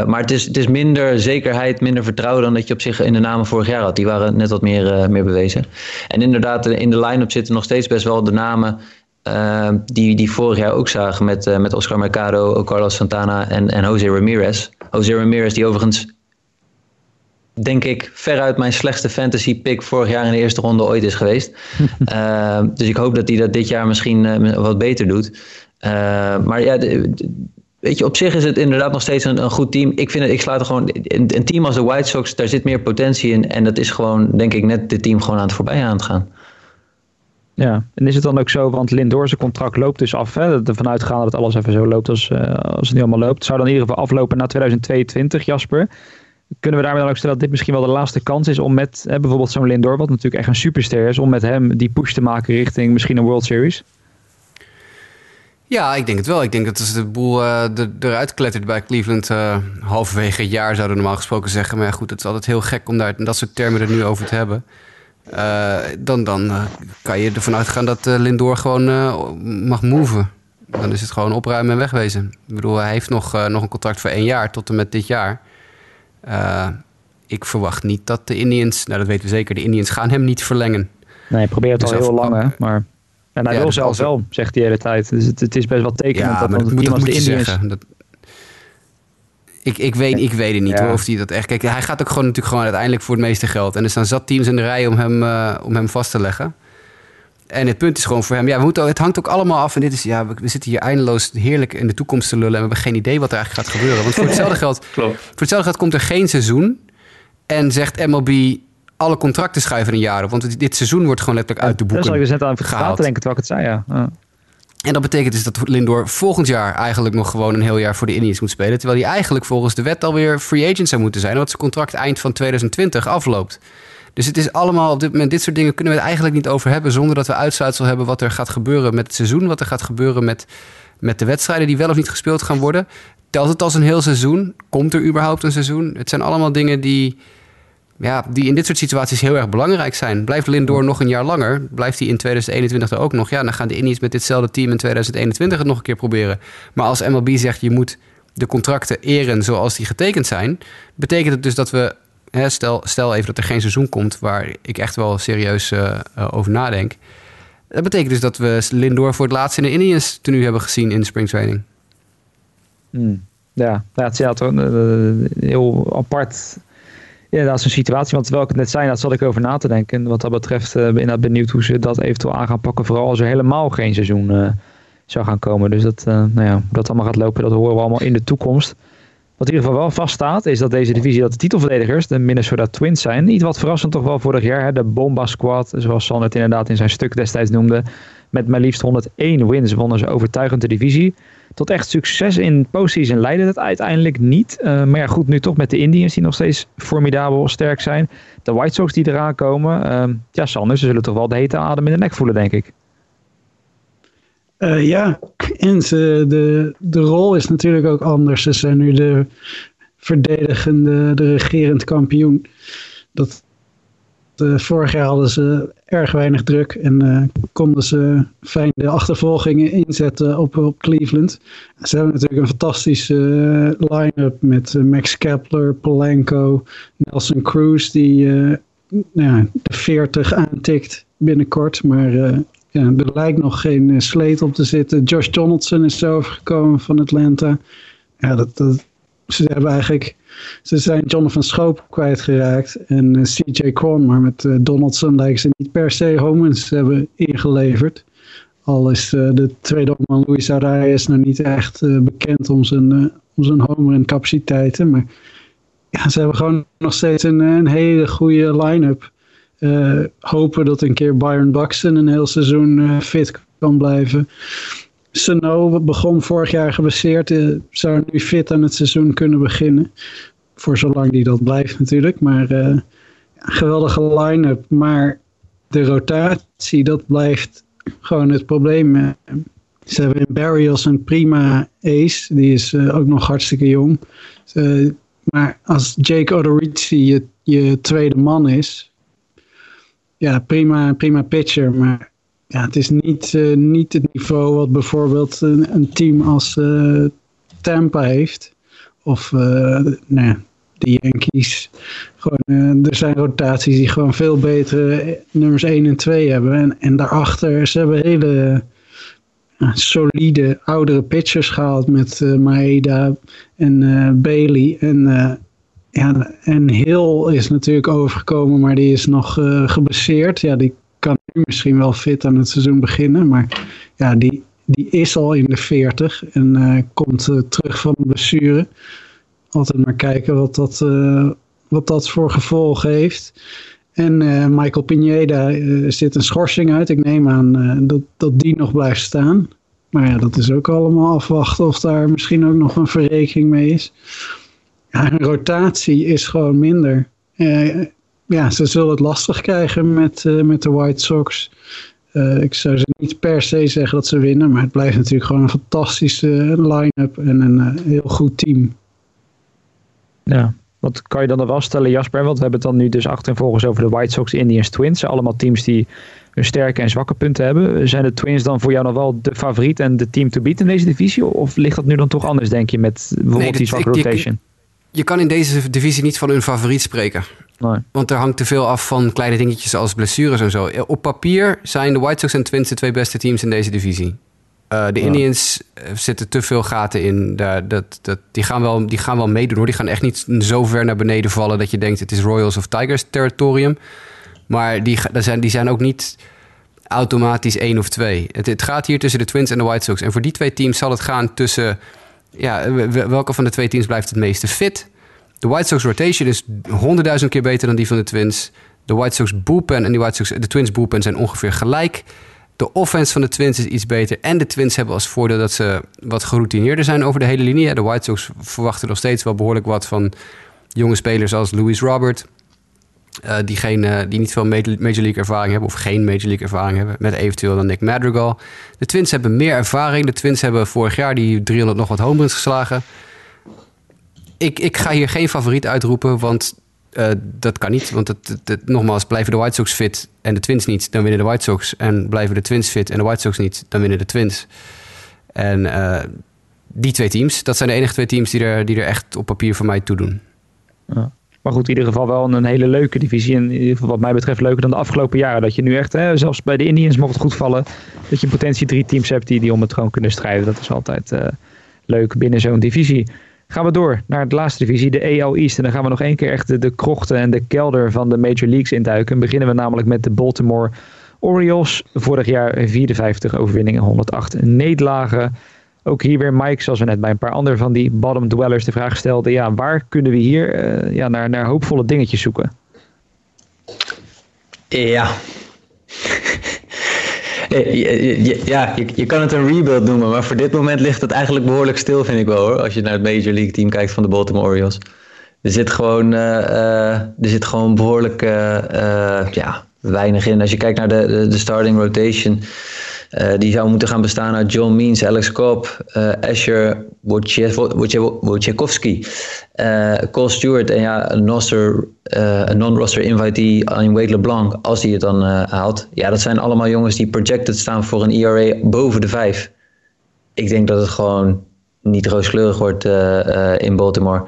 maar het is, het is minder zekerheid, minder vertrouwen dan dat je op zich in de namen vorig jaar had. Die waren net wat meer, meer bewezen. En inderdaad, in de line-up zitten nog steeds best wel de namen uh, die, die vorig jaar ook zagen met, uh, met Oscar Mercado, Carlos Santana en, en Jose Ramirez. Jose Ramirez, die overigens, denk ik, veruit mijn slechtste fantasy pick vorig jaar in de eerste ronde ooit is geweest. uh, dus ik hoop dat hij dat dit jaar misschien wat beter doet. maar ja, de, weet je, op zich is het inderdaad nog steeds een, een goed team. Ik vind het, ik sluit er gewoon, een, een team als de White Sox, daar zit meer potentie in. En dat is gewoon, denk ik, net dit team gewoon aan het voorbij aan het gaan. Ja, en is het dan ook zo, want Lindor zijn contract loopt dus af. Hè, ervan uitgaan dat alles even zo loopt als, uh, als het nu allemaal loopt. Zou dan in ieder geval aflopen na 2022, Jasper. Kunnen we daarmee dan ook stellen dat dit misschien wel de laatste kans is om met hè, bijvoorbeeld zo'n Lindor, wat natuurlijk echt een superster is, om met hem die push te maken richting misschien een World Series? Ja, ik denk het wel. Ik denk dat als de boel uh, eruit klettert bij Cleveland uh, halverwege het jaar, zouden we normaal gesproken zeggen. Maar goed, het is altijd heel gek om daar dat soort termen er nu over te hebben. Uh, dan dan uh, kan je ervan uitgaan dat uh, Lindor gewoon mag moven. Dan is het gewoon opruimen en wegwezen. Ik bedoel, hij heeft nog, nog een contract voor één jaar tot en met dit jaar. ik verwacht niet dat de Indians, nou dat weten we zeker, de Indians gaan hem niet verlengen. Nee, probeer het dus al heel lang, hè? Maar en hij ja, wil dus zelf wel, zegt hij de hele tijd. Dus het, het is best wel tekenend ja, dat, dat, iemand de Indians... zeggen. Dat, ik, ik, weet, ik weet het niet Ja. hoor, of hij dat echt... Kijk, hij gaat ook gewoon natuurlijk gewoon uiteindelijk voor het meeste geld. En er staan zat teams in de rij om hem, eh, om hem vast te leggen. En het punt is gewoon voor hem... Ja, we moeten, het hangt ook allemaal af. En dit is... Ja, we, we zitten hier eindeloos heerlijk in de toekomst te lullen. En we hebben geen idee wat er eigenlijk gaat gebeuren. Want voor hetzelfde geld, Klopt. voor hetzelfde geld komt er geen seizoen. En zegt MLB... Alle contracten schuiven een jaar op. Want dit seizoen wordt gewoon letterlijk uit de boeken ik dus net aan verteld gehaald. denken terwijl ik het zei, ja. Ja. En dat betekent dus dat Lindor volgend jaar eigenlijk nog gewoon een heel jaar voor de Indians moet spelen. Terwijl hij eigenlijk volgens de wet alweer free agent zou moeten zijn. Want zijn contract eind van 2020 afloopt. Dus het is allemaal op dit moment, dit soort dingen kunnen we het eigenlijk niet over hebben. Zonder dat we uitsluitsel hebben wat er gaat gebeuren met het seizoen. Wat er gaat gebeuren met, met de wedstrijden die wel of niet gespeeld gaan worden. Telt het als een heel seizoen? Komt er überhaupt een seizoen? Het zijn allemaal dingen die, ja, die in dit soort situaties heel erg belangrijk zijn. Blijft Lindor nog een jaar langer? Blijft hij in 2021 er ook nog? Ja, dan gaan de Indians met ditzelfde team in 2021 het nog een keer proberen. Maar als MLB zegt je moet de contracten eren zoals die getekend zijn, betekent het dus dat we, hè, stel, stel even dat er geen seizoen komt waar ik echt wel serieus eh, eh, over nadenk. Dat betekent dus dat we Lindor voor het laatst in de Indians tenue hebben gezien in de springtraining. Hmm. Ja, ja, het is ja, toch een eh, heel apart. Inderdaad, zo'n situatie. Want terwijl ik het net zei, daar zat ik over na te denken. En wat dat betreft ben ik benieuwd hoe ze dat eventueel aan gaan pakken. Vooral als er helemaal geen seizoen eh, zou gaan komen. Dus dat, eh, nou ja, dat allemaal gaat lopen, dat horen we allemaal in de toekomst. Wat in ieder geval wel vaststaat, is dat deze divisie, dat de titelverdedigers, de Minnesota Twins zijn. Niet wat verrassend toch wel vorig jaar, hè? de Bomba Squad, zoals San het inderdaad in zijn stuk destijds noemde. Met maar liefst 101 wins wonnen ze overtuigend de divisie. Tot echt succes in postseason leidde het uiteindelijk niet. Uh, maar goed, nu toch met de Indians die nog steeds formidabel sterk zijn. De White Sox die eraan komen. Uh, ja, Sander, ze zullen toch wel de hete adem in de nek voelen, denk ik. Uh, ja, en ze, de, de rol is natuurlijk ook anders. Ze zijn nu de verdedigende, de regerend kampioen. Dat vorig jaar hadden ze erg weinig druk en konden ze fijn de achtervolgingen inzetten op, Cleveland. Ze hebben natuurlijk een fantastische line-up met Max Kepler, Polanco, Nelson Cruz die de 40 aantikt binnenkort. Maar ja, er lijkt nog geen sleet op te zitten. Josh Donaldson is overgekomen van Atlanta. Ja, dat, dat, ze hebben eigenlijk ze zijn Jonathan Schoop kwijtgeraakt en eh, CJ Kwon, maar met uh, Donaldson lijken ze niet per se homens hebben ingeleverd. Al is uh, de tweede man Luis Arias nog niet echt bekend om zijn, om zijn homer en capaciteiten. Maar ja, ze hebben gewoon nog steeds een, een hele goede line-up. hopen dat een keer Byron Buxton een heel seizoen fit kan blijven. Sano begon vorig jaar gebaseerd. Uh, zou nu fit aan het seizoen kunnen beginnen. Voor zolang die dat blijft natuurlijk. Maar uh, geweldige line-up. Maar de rotatie, dat blijft gewoon het probleem. Ze hebben in Barry als een prima ace. Die is ook nog hartstikke jong. maar als Jake Odorizzi je, je tweede man is. Ja, prima, prima pitcher. Maar ja, het is niet, uh, niet het niveau wat bijvoorbeeld een, een team als uh, Tampa heeft. Of uh, nee, de Yankees. Gewoon, er zijn rotaties die gewoon veel betere nummers 1 en 2 hebben. En, en daarachter, ze hebben hele solide oudere pitchers gehaald met Maeda en Bailey. En ja, en Hill is natuurlijk overgekomen, maar die is nog uh, gebaseerd. Ja, die misschien wel fit aan het seizoen beginnen. Maar ja, die, die is al in de 40 en uh, komt uh, terug van de blessure. Altijd maar kijken wat dat, uh, wat dat voor gevolgen heeft. En Michael Pineda zit een schorsing uit. Ik neem aan dat, dat die nog blijft staan. Maar ja, dat is ook allemaal afwachten of daar misschien ook nog een verrekening mee is. Ja, rotatie is gewoon minder ja, ze zullen het lastig krijgen met, uh, met de White Sox. Uh, ik zou ze niet per se zeggen dat ze winnen, maar het blijft natuurlijk gewoon een fantastische line-up en een uh, heel goed team. Ja, wat kan je dan nog wel stellen, Jasper? Want we hebben het dan nu dus achtervolgens over de White Sox, Indians, Twins. Allemaal teams die hun sterke en zwakke punten hebben. Zijn de Twins dan voor jou nog wel de favoriet en de team to beat in deze divisie? Of ligt dat nu dan toch anders, denk je, met bijvoorbeeld nee, die zwakke rotation? Je, je kan in deze divisie niet van hun favoriet spreken. Want er hangt te veel af van kleine dingetjes als blessures en zo. Op papier zijn de White Sox en Twins de twee beste teams in deze divisie. Uh, de Indians uh, zitten te veel gaten in. Daar, dat, dat, die, gaan wel, die gaan wel meedoen hoor. Die gaan echt niet zo ver naar beneden vallen dat je denkt het is Royals of Tigers territorium. Maar die, zijn, die zijn ook niet automatisch één of twee. Het, het, gaat hier tussen de Twins en de White Sox. En voor die twee teams zal het gaan tussen... Ja, welke van de twee teams blijft het meeste fit? De White Sox rotation is honderdduizend keer beter dan die van de Twins. De White Sox bullpen en de, White Sox, de Twins bullpen zijn ongeveer gelijk. De offense van de Twins is iets beter. En de Twins hebben als voordeel dat ze wat geroutineerder zijn over de hele linie. De White Sox verwachten nog steeds wel behoorlijk wat van jonge spelers als Louis Robert. Uh, die, uh, die niet veel Major League ervaring hebben of geen Major League ervaring hebben. Met eventueel dan Nick Madrigal. De Twins hebben meer ervaring. De Twins hebben vorig jaar die 300 nog wat home runs geslagen ik, ik ga hier geen favoriet uitroepen, want uh, dat kan niet. Want het, het, nogmaals, blijven de White Sox fit en de Twins niet, dan winnen de White Sox. En blijven de Twins fit en de White Sox niet, dan winnen de Twins. En uh, die twee teams, dat zijn de enige twee teams die er, die er echt op papier voor mij toe doen. Ja. Maar goed, in ieder geval wel een, hele leuke divisie. En in wat mij betreft leuker dan de afgelopen jaren. Dat je nu echt, hè, zelfs bij de Indians mocht het goed vallen. Dat je potentie drie teams hebt die, die om het gewoon kunnen strijden. Dat is altijd uh, leuk binnen zo'n divisie. Gaan we door naar de laatste divisie, de AL East. En dan gaan we nog één keer echt de, de krochten en de kelder van de Major Leagues induiken. Beginnen we namelijk met de Baltimore Orioles. Vorig jaar 54 overwinningen, 108 nederlagen. Ook hier weer Mike, zoals we net bij een paar andere van die bottom dwellers de vraag stelde. Ja, waar kunnen we hier uh, ja, naar, naar hoopvolle dingetjes zoeken? Ja, eh, ja, je, kan het een rebuild noemen, maar voor dit moment ligt het eigenlijk behoorlijk stil, vind ik wel hoor. Als je naar het Major League team kijkt van de Baltimore Orioles. Er zit gewoon, uh, er zit gewoon behoorlijk ja, weinig in. Als je kijkt naar de, de starting rotation. Die zou moeten gaan bestaan uit John Means, Alex Cobb, Asher Wojciechowski, Cole Stewart en ja, een, non-roster invitee in Wade LeBlanc, als hij het dan haalt. Ja, dat zijn allemaal jongens die projected staan voor een ERA boven de 5. Ik denk dat het gewoon niet rooskleurig wordt in Baltimore.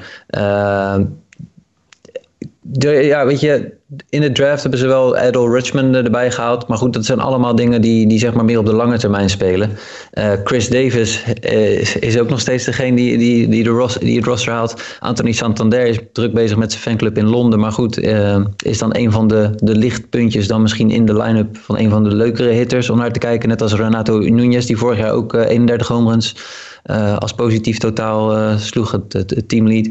De, ja, weet je, in de draft hebben ze wel Adol Richmond erbij gehaald. Maar goed, dat zijn allemaal dingen die, die zeg maar meer op de lange termijn spelen. Uh, Chris Davis is, is, ook nog steeds degene die, die, die, de ros, die het roster haalt. Anthony Santander is druk bezig met zijn fanclub in Londen. Maar goed, uh, is dan een van de, de lichtpuntjes dan misschien in de line-up van een van de leukere hitters om naar te kijken. Net als Renato Nunez, die vorig jaar ook uh, 31 home runs als positief totaal sloeg, het, het, het teamlead.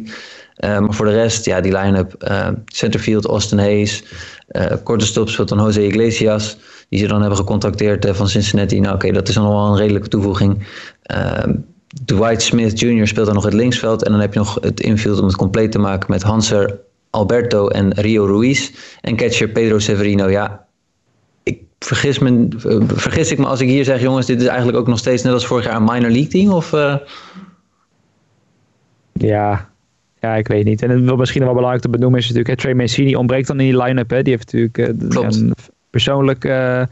Uh, maar voor de rest, ja, die line-up. Uh, centerfield, Austin Hayes. Uh, korte stop speelt dan Jose Iglesias. Die ze dan hebben gecontacteerd van Cincinnati. Nou oké, dat is dan wel een redelijke toevoeging. Dwight Smith Jr. speelt dan nog het linksveld. En dan heb je nog het infield om het compleet te maken met Hanser Alberto en Rio Ruiz. En catcher Pedro Severino. Ja, ik vergis, me, vergis ik me als ik hier zeg... jongens, dit is eigenlijk ook nog steeds net als vorig jaar een minor league team? Of... Ja, ja, ik weet niet. En wat misschien wel belangrijk te benoemen is natuurlijk, hè, Trey Mancini ontbreekt dan in die line-up. Hè. Die heeft natuurlijk uh, een persoonlijk uh,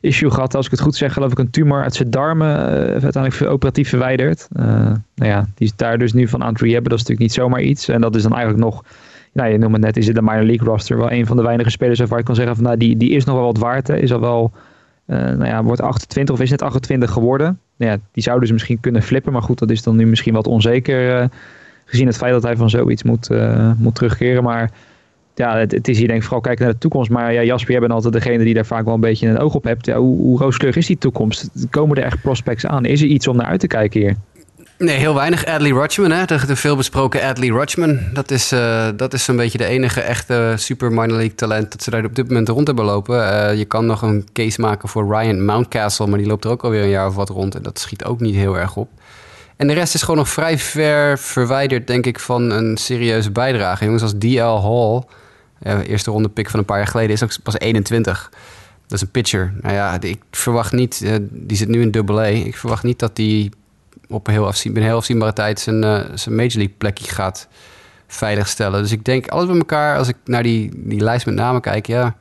issue gehad, als ik het goed zeg, geloof ik, een tumor uit zijn darmen uh, uiteindelijk operatief verwijderd. nou ja, die is daar dus nu van aan het rehabben. Dat is natuurlijk niet zomaar iets. En dat is dan eigenlijk nog, nou je noemt het net, is het de minor league roster wel een van de weinige spelers waarvan ik kan zeggen van, nou die, die is nog wel wat waard. Hè. Is al wel, nou ja, wordt 28 of is net 28 geworden. Nou ja, die zou dus misschien kunnen flippen, maar goed, dat is dan nu misschien wat onzeker gezien het feit dat hij van zoiets moet, uh, moet terugkeren. Maar ja, het, is hier denk ik vooral kijken naar de toekomst. Maar ja, Jasper, jij bent altijd degene die daar vaak wel een beetje een oog op hebt. Ja, hoe, rooskleurig is die toekomst? Komen er echt prospects aan? Is er iets om naar uit te kijken hier? Nee, heel weinig. Adley Rutschman, hè? de, de veelbesproken Adley Rutschman. Dat is, uh, dat is zo'n beetje de enige echte super minor league talent dat ze daar op dit moment rond hebben lopen. Uh, je kan nog een case maken voor Ryan Mountcastle, maar die loopt er ook alweer een jaar of wat rond. En dat schiet ook niet heel erg op. En de rest is gewoon nog vrij ver verwijderd, denk ik, van een serieuze bijdrage. Jongens als DL Hall, eerste ronde pick van een paar jaar geleden, is ook pas 21. Dat is een pitcher. Nou ja, ik verwacht niet, uh, die zit nu in double A. Ik verwacht niet dat die op een heel, afzien, een heel afzienbare tijd zijn, uh, zijn Major League plekje gaat veiligstellen. Dus ik denk alles bij elkaar, als ik naar die, die lijst met namen kijk, ja,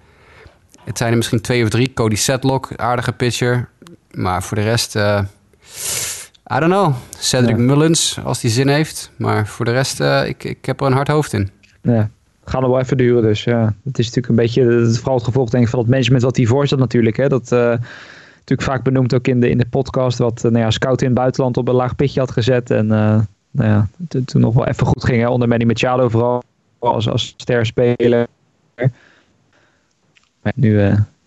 het zijn er misschien twee of drie. Cody Setlock, aardige pitcher. Maar voor de rest, I don't know. Cedric Mullins, als die zin heeft. Maar voor de rest, uh, ik, ik heb er een hard hoofd in. Ja, gaan er wel even duren dus. Ja. Het is natuurlijk een beetje, het, vooral het gevolg denk ik van het management wat hij voorstelt natuurlijk. Hè. Dat uh, natuurlijk vaak benoemd ook in de, in de podcast. Wat uh, nou ja, Scout in het buitenland op een laag pitje had gezet. En nou ja, toen nog wel even goed ging. Hè. Onder Manny Machado vooral als, als ster speler. Maar nu,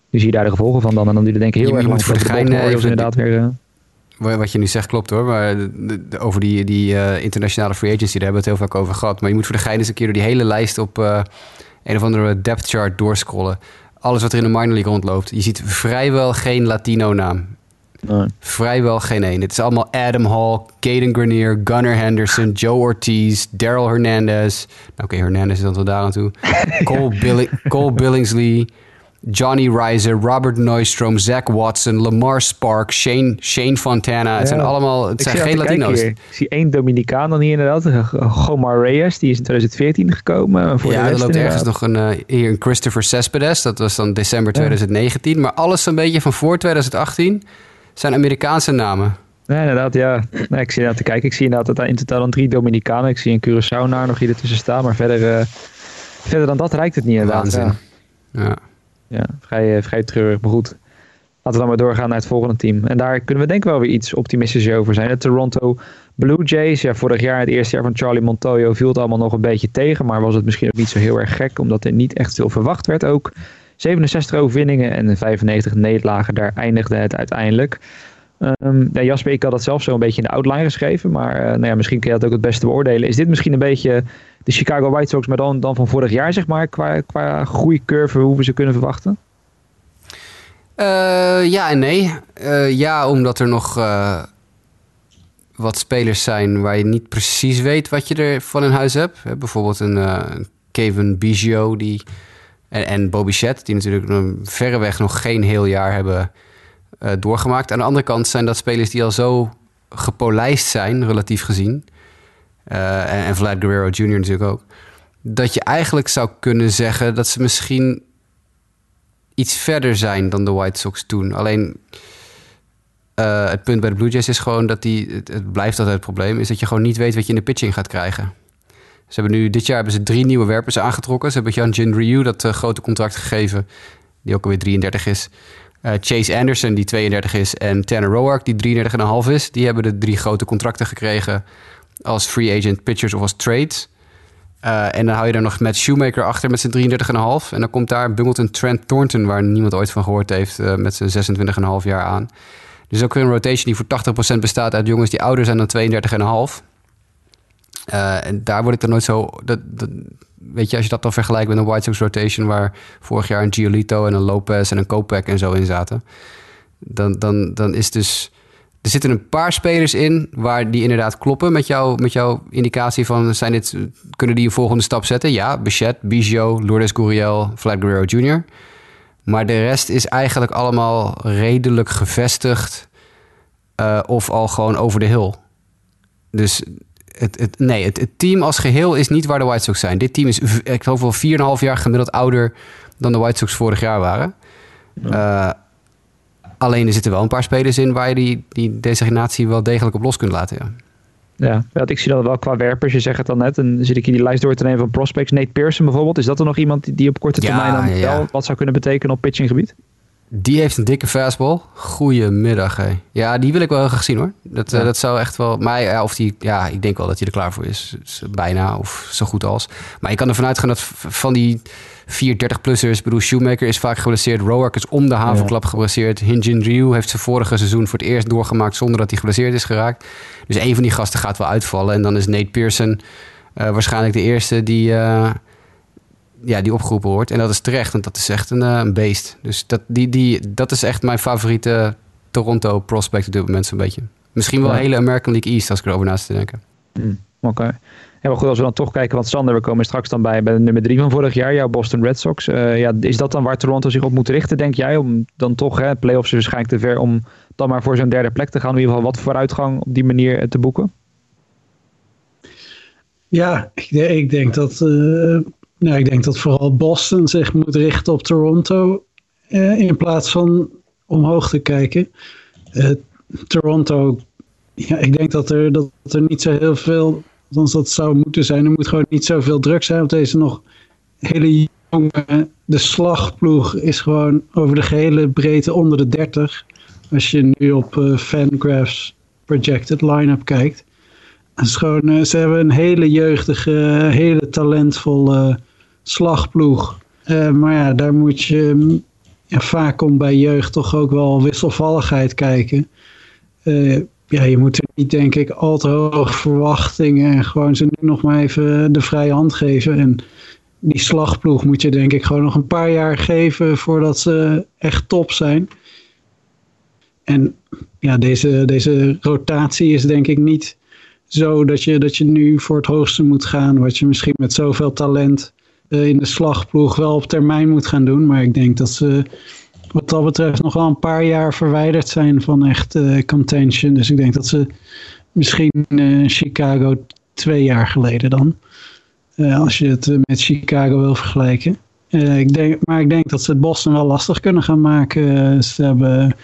nu zie je daar de gevolgen van dan. En dan duurt het denk ik heel erg lang. Voor de gein, inderdaad weer wat je nu zegt klopt hoor. Maar over die, die uh, internationale free agency, daar hebben we het heel vaak over gehad. Maar je moet voor de gein eens een keer door die hele lijst op uh, een of andere depth chart doorscrollen. Alles wat er in de minor league rondloopt. Je ziet vrijwel geen Latino naam. Nee. Vrijwel geen één. Het is allemaal Adam Hall, Caden Grenier, Gunnar Henderson, Joe Ortiz, Daryl Hernandez. Nou, Oké, okay, Hernandez is dan wel daar aan toe. Cole, Cole Billingsley. Johnny Reiser, Robert Neustrom, Zach Watson, Lamar Spark, Shane, Shane Fontana. Het zijn allemaal, het zijn geen Latino's. Ik zie één Dominicaan dan hier inderdaad. Gomar Reyes, die is in 2014 gekomen. Voor ja, er loopt ergens nog een, uh, hier een Christopher Cespedes. Dat was dan december 2019. Maar alles een beetje van voor 2018 zijn Amerikaanse namen. Nee, inderdaad, ja. Nee, ik zie inderdaad te kijken. Ik zie inderdaad dat in totaal dan drie Dominicanen. Ik zie een Curaçao naar nog hier ertussen staan. Maar verder, uh, verder dan dat rijkt het niet inderdaad. Waanzin. ja. ja ja, vrij, eh, vrij treurig. Maar goed, laten we dan maar doorgaan naar het volgende team. En daar kunnen we denk ik wel weer iets optimistisch over zijn. De Toronto Blue Jays. Ja, vorig jaar, het eerste jaar van Charlie Montoyo, viel het allemaal nog een beetje tegen. Maar was het misschien ook niet zo heel erg gek, omdat er niet echt veel verwacht werd ook. 67 overwinningen en 95 nederlagen, daar eindigde het uiteindelijk. Ja, Jasper, ik had dat zelf zo een beetje in de outline geschreven. Maar uh, nou ja, misschien kun je dat ook het beste beoordelen. Is dit misschien een beetje de Chicago White Sox, maar dan, van vorig jaar, zeg maar, qua, qua groeicurve, hoe we ze kunnen verwachten? Uh, ja en nee. Uh, ja, omdat er nog wat spelers zijn waar je niet precies weet wat je er van in huis hebt. bijvoorbeeld een Kevin Biggio die, en, en Bobby Chet, die natuurlijk verreweg nog geen heel jaar hebben doorgemaakt. Aan de andere kant zijn dat spelers die al zo gepolijst zijn, relatief gezien. en, en Vlad Guerrero Jr. natuurlijk ook. Dat je eigenlijk zou kunnen zeggen dat ze misschien iets verder zijn dan de White Sox toen. Alleen uh, het punt bij de Blue Jays is gewoon dat die, het, blijft altijd het probleem, is dat je gewoon niet weet wat je in de pitching gaat krijgen. Ze hebben nu, dit jaar hebben ze drie nieuwe werpers aangetrokken. Ze hebben Jan Jin Ryu dat uh, grote contract gegeven, die ook alweer 33 is. Uh, Chase Anderson, die 32 is, en Tanner Roark, die 33,5 is. Die hebben de drie grote contracten gekregen als free agent pitchers of als trades. Uh, en dan hou je er nog met Shoemaker achter met zijn 33,5. En dan komt daar Bungleton Trent Thornton, waar niemand ooit van gehoord heeft, uh, met zijn 26,5 jaar aan. Dus ook weer een rotation die voor 80% bestaat uit jongens die ouder zijn dan 32,5. Uh, en daar word ik dan nooit zo. Dat, weet je, als je dat dan vergelijkt met een White Sox rotation, waar vorig jaar een Giolito en een Lopez en een Kopek en zo in zaten, dan, dan, dan is dus. Er zitten een paar spelers in waar die inderdaad kloppen met, jou, met jouw indicatie van zijn dit, kunnen die een volgende stap zetten? Ja, Bichette, Bijou, Lourdes Gurriel, Vlad Guerrero Jr. Maar de rest is eigenlijk allemaal redelijk gevestigd uh, of al gewoon over de hill. Dus het, het, nee, het, het, team als geheel is niet waar de White Sox zijn. Dit team is, ik geloof wel 4,5 jaar gemiddeld ouder dan de White Sox vorig jaar waren. Uh, alleen er zitten wel een paar spelers in waar je die, die designatie wel degelijk op los kunt laten. Ja. Ja, ik zie dat wel qua werpers. Je zegt het al net. En zit ik in die lijst door te nemen van prospects. Nate Pearson bijvoorbeeld. Is dat er nog iemand die op korte termijn dan ja. wel wat zou kunnen betekenen op pitchinggebied? Die heeft een dikke fastball. Goedemiddag, hé. Ja, die wil ik wel graag zien, hoor. Dat, ja. uh, dat zou echt wel... Maar ja, of die, ja, ik denk wel dat hij er klaar voor is. is. Bijna, of zo goed als. Maar ik kan ervan uitgaan dat van die 430-plussers... bedoel, Shoemaker is vaak geblesseerd. Roark is om de havenklap ja. geblesseerd. Hinjin Ryu heeft zijn vorige seizoen voor het eerst doorgemaakt... zonder dat hij geblesseerd is geraakt. Dus een van die gasten gaat wel uitvallen. En dan is Nate Pearson uh, waarschijnlijk de eerste die... Uh, ja, die opgeroepen wordt. En dat is terecht, want dat is echt een, uh, een beest. Dus dat, die, die, dat is echt mijn favoriete Toronto prospect op dit moment zo'n beetje. Misschien wel ja. hele American League East als ik erover naast te denken. Mm, Oké. Okay. Ja, maar goed, als we dan toch kijken, want Sander, we komen straks dan bij, bij de nummer drie van vorig jaar, jouw Boston Red Sox. Uh, ja, is dat dan waar Toronto zich op moet richten, denk jij? Om dan toch, hè, playoffs is waarschijnlijk te ver om dan maar voor zo'n derde plek te gaan. In ieder geval wat vooruitgang op die manier te boeken? Ja, ik, ik denk dat uh, nou, ik denk dat vooral Boston zich moet richten op Toronto uh, in plaats van omhoog te kijken. Uh, Toronto, ja, ik denk dat er, dat er niet zo heel veel, althans dat zou moeten zijn, er moet gewoon niet zoveel druk zijn op deze nog hele jonge, de slagploeg is gewoon over de gehele breedte onder de 30. Als je nu op uh, Fangraphs projected line-up kijkt. is gewoon, ze hebben een hele jeugdige, hele talentvolle slagploeg. Uh, maar ja, daar moet je ja, vaak om bij jeugd toch ook wel wisselvalligheid kijken. Uh, ja, je moet er niet denk ik al te hoge verwachtingen en gewoon ze nu nog maar even de vrije hand geven. En die slagploeg moet je denk ik gewoon nog een paar jaar geven voordat ze echt top zijn. En ja, deze, deze rotatie is denk ik niet zo dat je, dat je nu voor het hoogste moet gaan. Wat je misschien met zoveel talent in de slagploeg wel op termijn moet gaan doen. Maar ik denk dat ze wat dat betreft nog wel een paar jaar verwijderd zijn van echt uh, contention. Dus ik denk dat ze misschien uh, Chicago twee jaar geleden dan. als je het met Chicago wil vergelijken. ik denk, maar ik denk dat ze het Boston wel lastig kunnen gaan maken. ze hebben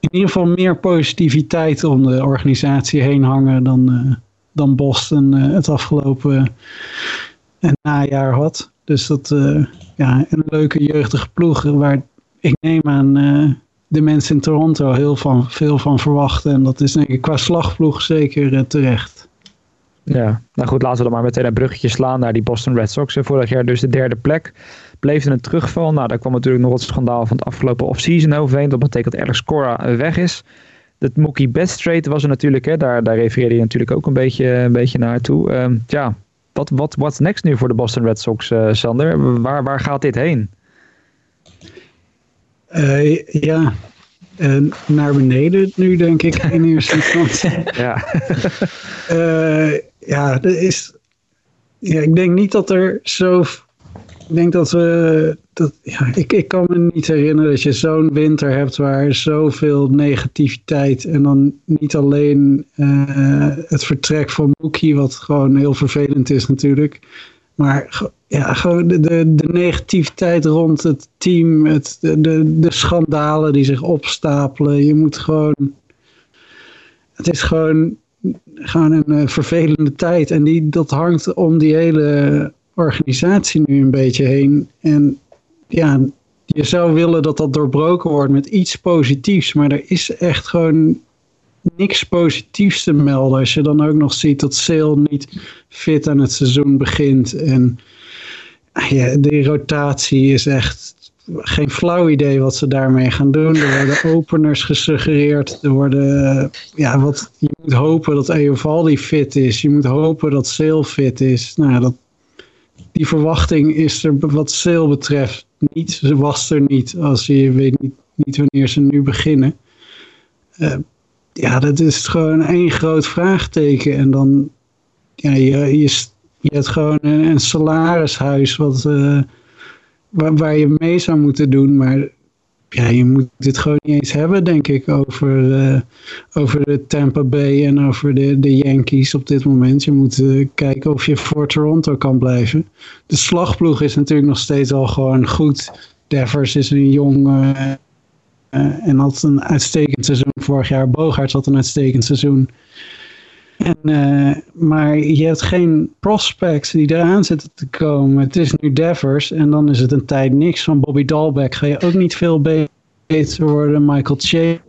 in ieder geval meer positiviteit om de organisatie heen hangen dan, dan Boston het afgelopen najaar had. Dus dat, uh, ja, een leuke jeugdige ploeg waar ik neem aan uh, de mensen in Toronto heel van, veel van verwachten. En dat is denk ik qua slagploeg zeker uh, terecht. Ja, nou goed, laten we dan maar meteen een bruggetje slaan naar die Boston Red Sox. Vorig jaar dus de derde plek. Bleef er een terugval. Nou, daar kwam natuurlijk nog het schandaal van het afgelopen offseason overheen. Dat betekent dat Alex Cora weg is. Dat Mookie Betts trade was er natuurlijk, hè, daar, daar refereerde je natuurlijk ook een beetje, een beetje naartoe. Um, ja, wat, wat what's next nu voor de Boston Red Sox, uh, Sander? Waar, waar gaat dit heen? Uh, ja, uh, naar beneden nu denk ik in eerste instantie. ja. ja, er is, ja, ik denk niet dat er zo ik denk dat we. Dat, ja, ik, ik kan me niet herinneren dat je zo'n winter hebt waar zoveel negativiteit. En dan niet alleen uh, het vertrek van Mookie, wat gewoon heel vervelend is natuurlijk. Maar ja, gewoon de, de, de negativiteit rond het team, het, de, de, schandalen die zich opstapelen. Je moet gewoon. Het is gewoon, gewoon een uh, vervelende tijd. En die, dat hangt om die hele organisatie nu een beetje heen. En ja, je zou willen dat dat doorbroken wordt met iets positiefs. Maar er is echt gewoon niks positiefs te melden. Als je dan ook nog ziet dat Sale niet fit aan het seizoen begint. En ja, de rotatie is echt geen flauw idee wat ze daarmee gaan doen. Er worden openers gesuggereerd. Er worden, ja, wat, je moet hopen dat Eovaldi fit is. Je moet hopen dat Sale fit is. Nou, dat, die verwachting is er wat Sale betreft niet. Ze was er niet als je weet niet, wanneer ze nu beginnen. Uh, ja, dat is gewoon één groot vraagteken. En dan, ja, je, je, hebt gewoon een, salarishuis wat, waar, waar, je mee zou moeten doen. Maar ja, je moet dit gewoon niet eens hebben, denk ik, over, uh, over de Tampa Bay en over de, de Yankees op dit moment. Je moet uh, kijken of je voor Toronto kan blijven. De slagploeg is natuurlijk nog steeds al gewoon goed. Devers is een jong uh, en had een uitstekend seizoen vorig jaar. Bogaerts had een uitstekend seizoen. En, maar je hebt geen prospects die eraan zitten te komen. Het is nu Devers en dan is het een tijd niks. Van Bobby Dalbeck ga je ook niet veel beter worden. Michael Che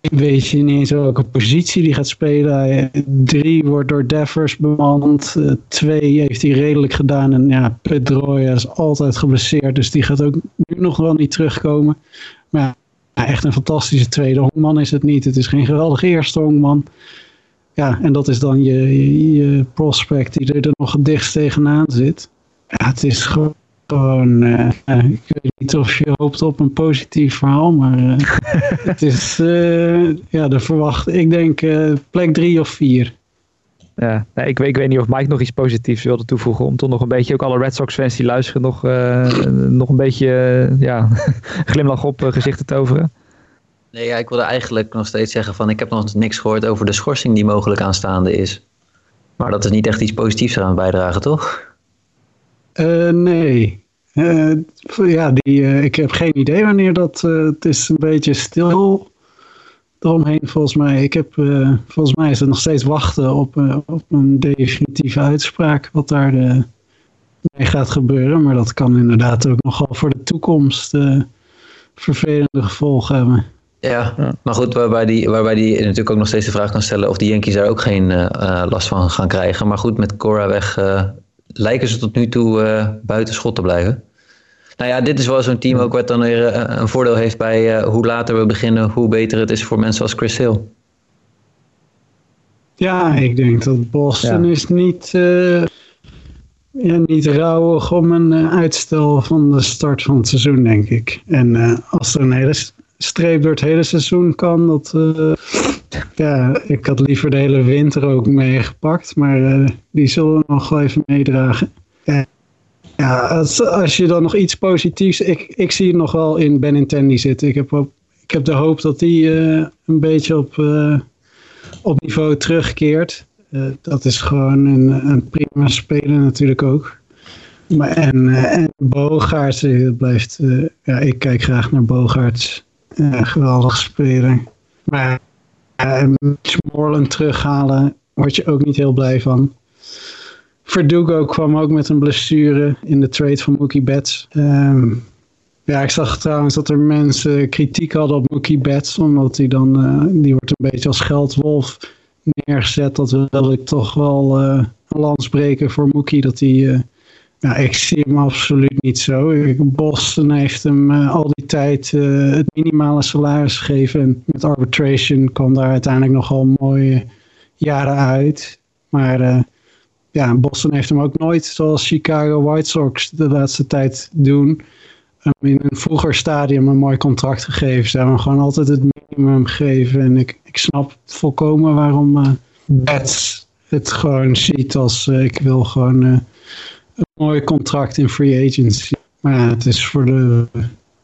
weet je niet eens welke positie die gaat spelen. Drie wordt door Devers bemand. twee heeft hij redelijk gedaan. En ja, Pedroia is altijd geblesseerd. Dus die gaat ook nu nog wel niet terugkomen. Maar ja, echt een fantastische tweede hongman is het niet. Het is geen geweldige eerste hongman. Ja, en dat is dan je, je, je prospect die er nog het dichtst tegenaan zit. Ja, het is gewoon, uh, ik weet niet of je hoopt op een positief verhaal, maar uh, het is, uh, ja, de verwacht, ik denk plek drie of vier. Ja, nee, ik, ik, weet niet of Mike nog iets positiefs wilde toevoegen. Om toch nog een beetje, ook alle Red Sox fans die luisteren, nog, nog een beetje ja, glimlach op gezichten toveren. Nee, ik wilde eigenlijk nog steeds zeggen van ik heb nog niks gehoord over de schorsing die mogelijk aanstaande is. Maar dat is niet echt iets positiefs eraan bijdragen, toch? Uh, nee. Uh, ja, die, uh, ik heb geen idee wanneer dat. het is een beetje stil eromheen volgens mij. Ik heb, volgens mij is het nog steeds wachten op, op een definitieve uitspraak wat daar mee gaat gebeuren. Maar dat kan inderdaad ook nogal voor de toekomst vervelende gevolgen hebben. Ja, maar goed, waarbij die, waarbij die natuurlijk ook nog steeds de vraag kan stellen of die Yankees daar ook geen uh, last van gaan krijgen. Maar goed, met Cora weg uh, lijken ze tot nu toe uh, buiten schot te blijven. Nou ja, dit is wel zo'n team ook wat dan weer een voordeel heeft bij hoe later we beginnen, hoe beter het is voor mensen als Chris Hill. Ja, ik denk dat Boston ja. is niet, ja, niet rouwig om een uitstel van de start van het seizoen, denk ik. En als er een hele streep door het hele seizoen kan. Dat, uh, ja, ik had liever de hele winter ook meegepakt, maar uh, die zullen we nog wel even meedragen. ja, als, als, je dan nog iets positiefs... Ik, ik zie het nog wel in Benintendi zitten. Ik heb, ik heb de hoop dat die uh, een beetje op, op niveau terugkeert. dat is gewoon een, een prima speler natuurlijk ook. Maar en, en blijft... ja, ik kijk graag naar Bogaerts geweldig speler. Maar uh, terughalen, word je ook niet heel blij van. Verdugo kwam ook met een blessure in de trade van Mookie Betts. Um, ja, ik zag trouwens dat er mensen kritiek hadden op Mookie Betts, omdat hij dan, uh, die wordt een beetje als geldwolf neergezet. Dat wil ik toch wel uh, een lans breken voor Mookie, dat hij ja, ik zie hem absoluut niet zo. Boston heeft hem uh, al die tijd uh, het minimale salaris gegeven. En met arbitration kwam daar uiteindelijk nogal mooie jaren uit. Maar uh, ja, Boston heeft hem ook nooit, zoals Chicago White Sox de laatste tijd doen, in een vroeger stadium een mooi contract gegeven. Ze hebben hem gewoon altijd het minimum gegeven. En ik, ik snap volkomen waarom Bets het gewoon ziet als ik wil gewoon een mooi contract in free agency. Maar ja, het is voor de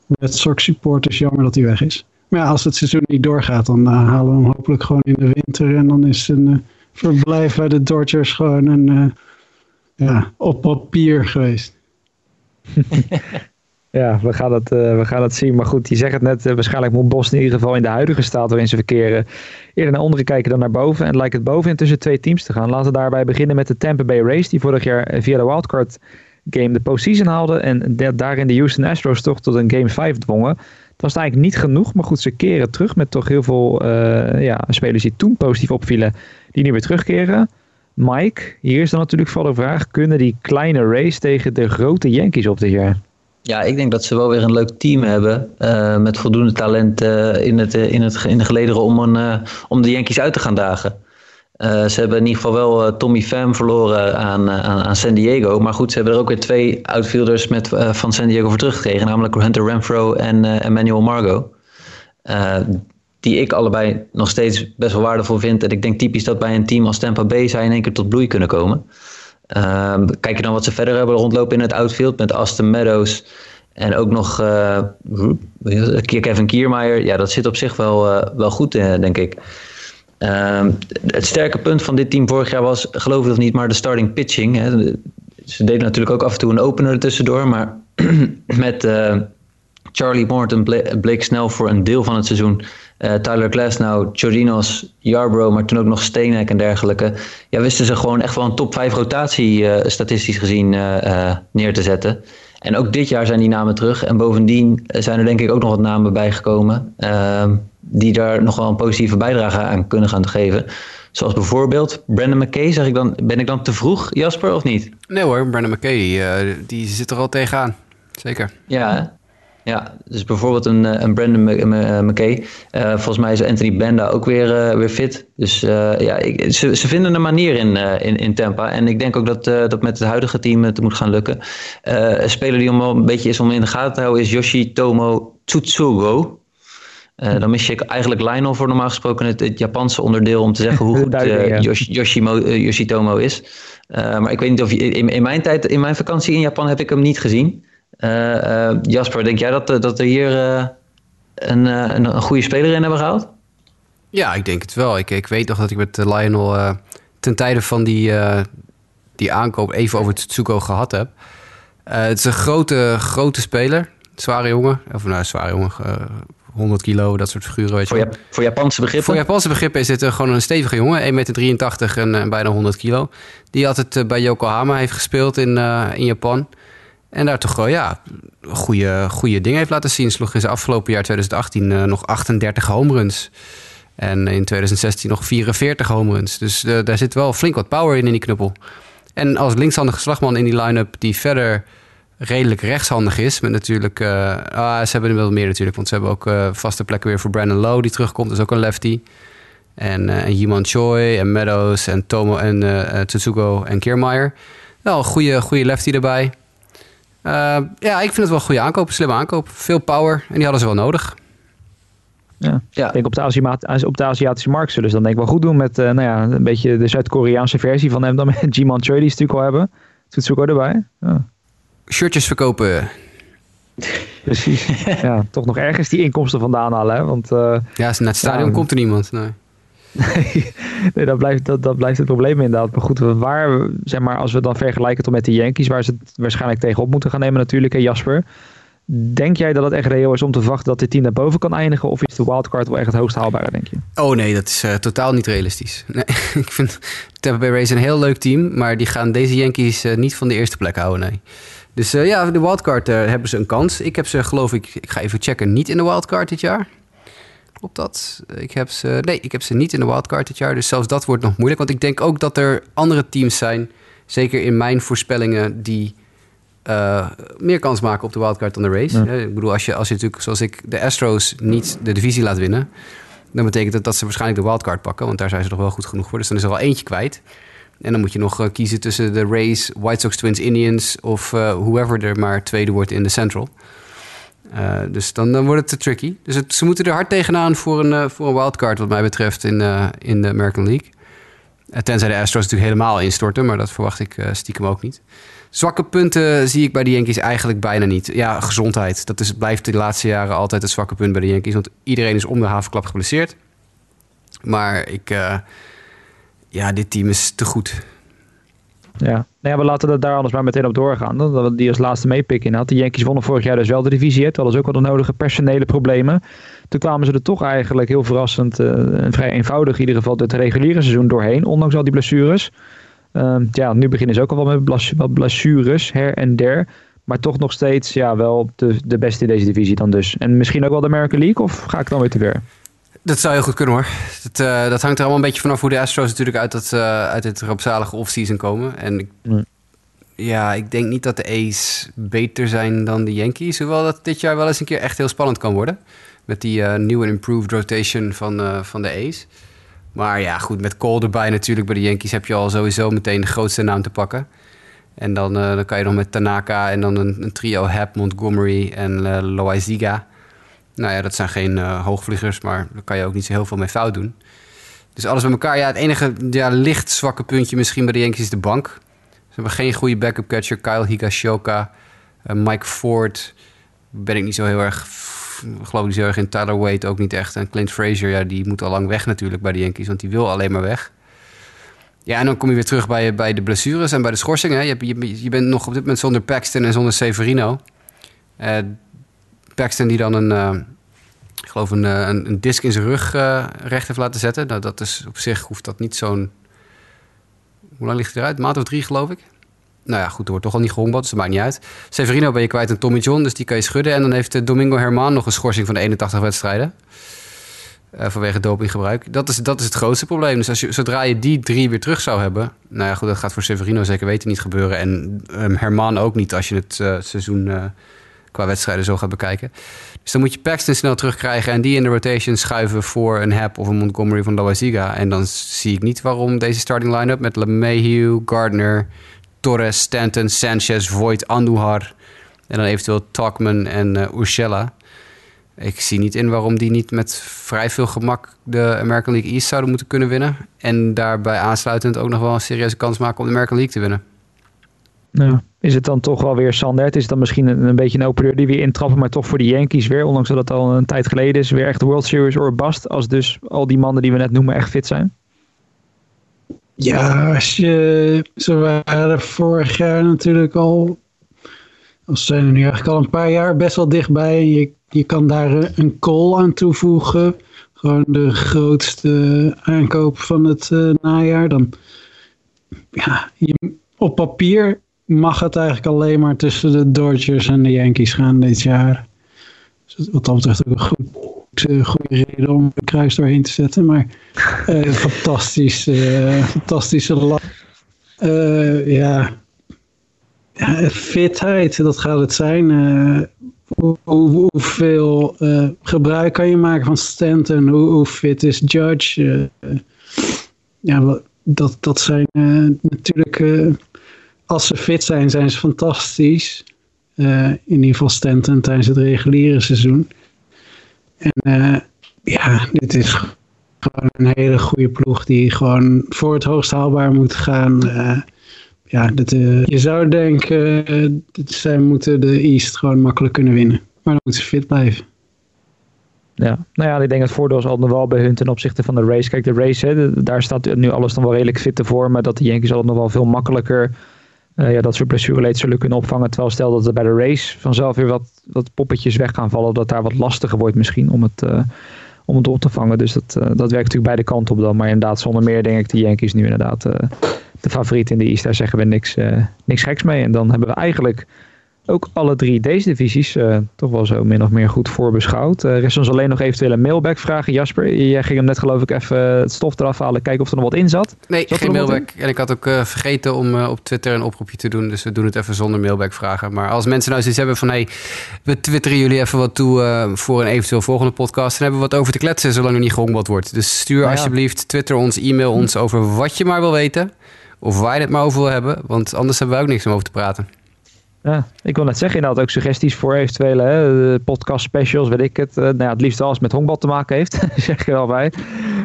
Red Sox supporters jammer dat hij weg is. Maar ja, als het seizoen niet doorgaat, dan uh, halen we hem hopelijk gewoon in de winter. En dan is een uh, verblijf bij de Dodgers gewoon een, uh, ja, op papier geweest. ja, we gaan, het, we gaan het zien. Maar goed, je zegt het net, waarschijnlijk moet Boston in ieder geval in de huidige staat waarin ze verkeren eerder naar onderen kijken dan naar boven. En lijkt het bovenin tussen twee teams te gaan. Laten we daarbij beginnen met de Tampa Bay Race, die vorig jaar via de wildcard game de postseason haalde. En daarin de Houston Astros toch tot een game 5 dwongen. Het was eigenlijk niet genoeg, maar goed, ze keren terug met toch heel veel ja, spelers die toen positief opvielen, die nu weer terugkeren. Mike, hier is dan natuurlijk vooral de vraag: kunnen die kleine race tegen de grote Yankees op dit jaar? Ja, ik denk dat ze wel weer een leuk team hebben. Uh, met voldoende talent uh, in, het, in, het, in de gelederen om, een, om de Yankees uit te gaan dagen. Ze hebben in ieder geval wel Tommy Pham verloren aan, aan, aan, San Diego. Maar goed, ze hebben er ook weer twee outfielders met, van San Diego voor teruggekregen. Namelijk Hunter Renfro en Emmanuel Margot. die ik allebei nog steeds best wel waardevol vind. En ik denk typisch dat bij een team als Tampa Bay zij in één keer tot bloei kunnen komen. Ehm, kijk je dan wat ze verder hebben rondlopen in het outfield met Aston Meadows. En ook nog Kevin Kiermaier. Ja, dat zit op zich wel, wel goed, denk ik. Uh, het sterke punt van dit team vorig jaar was, geloof het of niet, maar de starting pitching. Hè. Ze deden natuurlijk ook af en toe een opener er tussendoor, maar met uh, Charlie Morton bleek snel voor een deel van het seizoen. Uh, Tyler Glasnow, Chorinos, Yarbrough, maar toen ook nog Steenek en dergelijke. Ja, wisten ze gewoon echt wel een top 5 rotatie uh, statistisch gezien neer te zetten. En ook dit jaar zijn die namen terug. En bovendien zijn er denk ik ook nog wat namen bijgekomen. Ehm, die daar nog wel een positieve bijdrage aan kunnen gaan geven. Zoals bijvoorbeeld Brandon McKay. Zeg ik dan, ben ik dan te vroeg, Jasper, of niet? Nee hoor, Brandon McKay, die zit er al tegenaan. Zeker. Ja, ja, dus bijvoorbeeld een, eh, een Brandon McKay. Uh, volgens mij is Anthony Benda ook weer, uh, weer fit. Dus ja, ik, ze, ze vinden een manier in, in, in Tampa. En ik denk ook dat, dat met het huidige team het moet gaan lukken. een speler die om een beetje is om in de gaten te houden is Yoshitomo Tsutsugo. Dan mis je eigenlijk Lionel voor normaal gesproken het, het Japanse onderdeel om te zeggen hoe goed uh, Yosh, Yoshimo, uh, Yoshitomo is. maar ik weet niet of je, in, in, mijn tijd, in mijn vakantie in Japan heb ik hem niet gezien. Jasper, denk jij dat, dat er hier een, een, een, goede speler in hebben gehaald? Ja, ik denk het wel. Ik, ik weet nog dat ik met Lionel ten tijde van die, die aankoop even over Tsuko gehad heb. het is een grote, grote speler. Zware jongen. Of nou, zware jongen 100 kilo, dat soort figuren. Weet voor, je voor Japanse begrippen? Voor Japanse begrippen is dit gewoon een stevige jongen. 1,83 meter en, en, bijna 100 kilo. Die altijd uh, bij Yokohama heeft gespeeld in, uh, in Japan. En daar toch wel ja, goede, goede dingen heeft laten zien. Sloeg in afgelopen jaar 2018 uh, nog 38 home runs. En in 2016 nog 44 home runs. Dus daar zit wel flink wat power in in die knuppel. En als linkshandige slagman in die line-up die verder redelijk rechtshandig is. Met natuurlijk, uh, ah, ze hebben er wel meer natuurlijk, want ze hebben ook vaste plekken weer voor Brandon Lowe die terugkomt, dat is ook een lefty. En, uh, Choi en Meadows en Tomo en Tsutsugo en Kiermaier. Wel goede, goede lefty erbij. Ja, ik vind het wel een goede aankoop, slimme aankoop. Veel power en die hadden ze wel nodig. Ja. ja. Ik denk op de, Aziatische, op de Aziatische markt zullen ze dan denk ik wel goed doen met nou ja, een beetje de Zuid-Koreaanse versie van hem dan met Jiman Choi die ze natuurlijk al hebben. Tsutsugo erbij. Ja shirtjes verkopen. Precies. ja, toch nog ergens die inkomsten vandaan halen. Hè? Want, uh, ja, naar het stadion komt er niemand. Nee. nee, dat, blijft, dat, dat blijft het probleem inderdaad. Maar goed, waar, zeg maar, als we dan vergelijken tot met de Yankees, waar ze het waarschijnlijk tegenop moeten gaan nemen natuurlijk, hè, Jasper. Denk jij dat het echt reëel is om te verwachten dat dit team naar boven kan eindigen? Of is de wildcard wel echt het hoogst haalbare, denk je? Oh nee, dat is uh, totaal niet realistisch. Nee, ik vind Tampa Bay Rays een heel leuk team. Maar die gaan deze Yankees uh, niet van de eerste plek houden, nee. Dus uh, ja, de wildcard hebben ze een kans. Ik heb ze, geloof ik, ik ga even checken, niet in de wildcard dit jaar. Klopt dat? Ik heb ze, nee, ik heb ze niet in de wildcard dit jaar. Dus zelfs dat wordt nog moeilijk. Want ik denk ook dat er andere teams zijn, zeker in mijn voorspellingen, die uh, meer kans maken op de wildcard dan de race. Ja. Ik bedoel, als je, als je natuurlijk, zoals ik, de Astros niet de divisie laat winnen, dan betekent dat dat ze waarschijnlijk de wildcard pakken. Want daar zijn ze nog wel goed genoeg voor. Dus dan is er wel eentje kwijt. En dan moet je nog uh, kiezen tussen de Rays, White Sox, Twins, Indians of uh, whoever er maar tweede wordt in de Central. Uh, dus dan, dan wordt het te tricky. Dus ze moeten er hard tegenaan voor een, voor een wildcard, wat mij betreft, in, in de American League. tenzij de Astros natuurlijk helemaal instorten, maar dat verwacht ik stiekem ook niet. Zwakke punten zie ik bij de Yankees eigenlijk bijna niet. Ja, gezondheid. Dat is, blijft de laatste jaren altijd het zwakke punt bij de Yankees. Want iedereen is om de havenklap geblesseerd. Maar ik, ja, dit team is te goed. Ja. Nou ja, we laten het daar anders maar meteen op doorgaan. Dat die als laatste meepikken had. De Yankees wonnen vorig jaar dus wel de divisie. Dat was ook wel de nodige personele problemen. Toen kwamen ze er toch eigenlijk heel verrassend en vrij eenvoudig in ieder geval het reguliere seizoen doorheen. Ondanks al die blessures. Uh, ja, nu beginnen ze ook al wel met blessures her en der. Maar toch nog steeds ja, wel de, de beste in deze divisie dan dus. En misschien ook wel de American League of ga ik dan weer te ver? Dat zou heel goed kunnen hoor. Dat, uh, dat hangt er allemaal een beetje vanaf hoe de Astros natuurlijk uit, dat, uh, uit het rampzalige offseason komen. En ik, nee. ja, ik denk niet dat de A's beter zijn dan de Yankees. Hoewel dat dit jaar wel eens een keer echt heel spannend kan worden. Met die uh, nieuwe improved rotation van, van de A's. Maar ja, goed, met Cole erbij natuurlijk bij de Yankees heb je al sowieso meteen de grootste naam te pakken. En dan, dan kan je nog met Tanaka en dan een, een trio Hap, Montgomery en uh, Loaiziga nou ja, dat zijn geen uh, hoogvliegers, maar daar kan je ook niet zo heel veel mee fout doen. Dus alles bij elkaar. Ja, het enige ja, licht zwakke puntje misschien bij de Yankees is de bank. Ze hebben geen goede backup catcher. Kyle Higashoka, uh, Mike Ford. Ben ik niet zo heel erg... Geloof niet zo erg in. Tyler Wade ook niet echt. En Clint Frazier, ja, die moet al lang weg natuurlijk bij de Yankees. Want die wil alleen maar weg. Ja, en dan kom je weer terug bij, bij de blessures en bij de schorsingen. Je, je, je bent nog op dit moment zonder Paxton en zonder Severino. Uh, Paxton die dan een, uh, ik geloof een, een, een, disc in zijn rug uh, recht heeft laten zetten. Nou, dat is op zich hoeft dat niet zo'n... Hoe lang ligt hij eruit? Maand of drie, geloof ik. Nou ja, goed, er wordt toch al niet gehongbad, dus dat maakt niet uit. Severino ben je kwijt en Tommy John, dus die kan je schudden. En dan heeft Domingo Herman nog een schorsing van 81 wedstrijden. Vanwege dopinggebruik. Dat is, dat is het grootste probleem. Dus als je, zodra je die drie weer terug zou hebben... Nou ja, goed, dat gaat voor Severino zeker weten niet gebeuren. En um, Herman ook niet als je het seizoen... qua wedstrijden zo gaat bekijken. Dus dan moet je Paxton snel terugkrijgen en die in de rotation schuiven voor een Hap of een Montgomery van Loaziga. En dan zie ik niet waarom deze starting line-up met LeMahieu, Gardner, Torres, Stanton, Sanchez, Voigt, Andujar en dan eventueel Talkman en uh. Ik zie niet in waarom die niet met vrij veel gemak de American League East zouden moeten kunnen winnen. En daarbij aansluitend ook nog wel een serieuze kans maken om de American League te winnen. Nou, is het dan toch wel weer Sandert? Is het dan misschien een, een beetje een open deur die weer intrappen, maar toch voor de Yankees weer, ondanks dat het al een tijd geleden is, weer echt de World Series or bust, als dus al die mannen die we net noemen echt fit zijn? Ja, als je, ze waren vorig jaar natuurlijk al, als zijn er nu eigenlijk al een paar jaar best wel dichtbij. Je, je kan daar een call aan toevoegen, gewoon de grootste aankoop van het uh, najaar. Dan, ja, je, op papier mag het eigenlijk alleen maar tussen de Dodgers en de Yankees gaan dit jaar. Dus wat dat betreft ook een goed, goede reden om een kruis doorheen te zetten. Maar uh, fantastisch, uh, fantastische uh, ja. ja, fitheid, dat gaat het zijn. Hoe, hoe, hoeveel gebruik kan je maken van Stanton? Hoe, hoe fit is Judge? ja, dat, dat zijn natuurlijk als ze fit zijn, zijn ze fantastisch. Uh, in ieder geval Stanton tijdens het reguliere seizoen. En uh, ja, dit is gewoon een hele goede ploeg die gewoon voor het hoogst haalbaar moet gaan. Uh, ja, dat, je zou denken, zij moeten de East gewoon makkelijk kunnen winnen. Maar dan moeten ze fit blijven. Ja, nou ja, ik denk het voordeel is al nog wel bij hun ten opzichte van de race. Kijk, de race, hè, daar staat nu alles dan wel redelijk fit voor. Maar dat de Yankees altijd nog wel veel makkelijker uh, ja, dat soort blessureleed zullen kunnen opvangen. Terwijl stel dat er bij de race vanzelf weer wat, wat poppetjes weg gaan vallen. Dat daar wat lastiger wordt misschien om het, uh, om het op te vangen. Dus dat, uh, dat werkt natuurlijk beide kanten op dan. Maar inderdaad, zonder meer denk ik de Yankees nu inderdaad de favoriet in de East. Daar zeggen we niks, niks geks mee. En dan hebben we eigenlijk ook alle drie deze divisies uh, toch wel zo min of meer goed voorbeschouwd. Uh, rest ons alleen nog eventuele mailback vragen. Jasper, jij ging hem net geloof ik even het stof eraf halen, kijken of er nog wat in zat. Nee, geen mailback. En ik had ook uh, vergeten om op Twitter een oproepje te doen. Dus we doen het even zonder mailback vragen. Maar als mensen nou zoiets hebben van... hey, we twitteren jullie even wat toe voor een eventueel volgende podcast... dan hebben we wat over te kletsen zolang er niet gehongbad wordt. Dus stuur nou ja. alsjeblieft Twitter ons, e-mail ons over wat je maar wil weten. Of waar je het maar over wil hebben. Want anders hebben we ook niks om over te praten. Ja, ik wil net zeggen, inderdaad ook suggesties voor eventuele hè, podcast specials, weet ik het. Uh, nou ja, het liefst alles met honkbal te maken heeft, zeg je wel bij.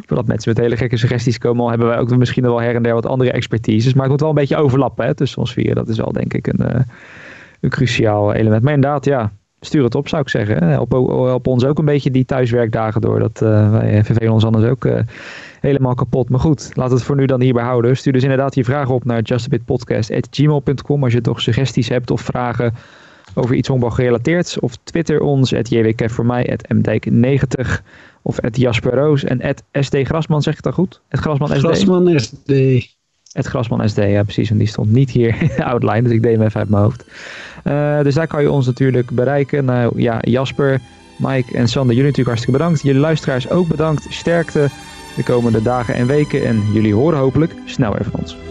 Voordat mensen met hele gekke suggesties komen, al hebben wij ook misschien wel her en der wat andere expertises. Maar het moet wel een beetje overlappen hè, tussen ons vier. Dat is wel denk ik een, uh, een cruciaal element. Maar inderdaad, ja, stuur het op zou ik zeggen. Help, ons ook een beetje die thuiswerkdagen door. Dat, uh, wij vervelen ons anders ook helemaal kapot. Maar goed, we het voor nu dan hierbij houden. Stuur dus inderdaad je vragen op naar justabitpodcast.gmail.com als je toch suggesties hebt of vragen over iets honkbal gerelateerd. Of twitter ons, at jwk voor mij, at mdijk90 of at Jasper Roos en at SD Grasman, zeg ik dat goed? Het Grasman SD? Grasman SD. Het Grasman SD, ja precies. En die stond niet hier outline, dus ik deed hem even uit mijn hoofd. Uh, dus daar kan je ons natuurlijk bereiken. Nou ja, Jasper, Mike en Sander, jullie natuurlijk hartstikke bedankt. Jullie luisteraars ook bedankt. Sterkte de komende dagen en weken. En jullie horen hopelijk snel weer van ons.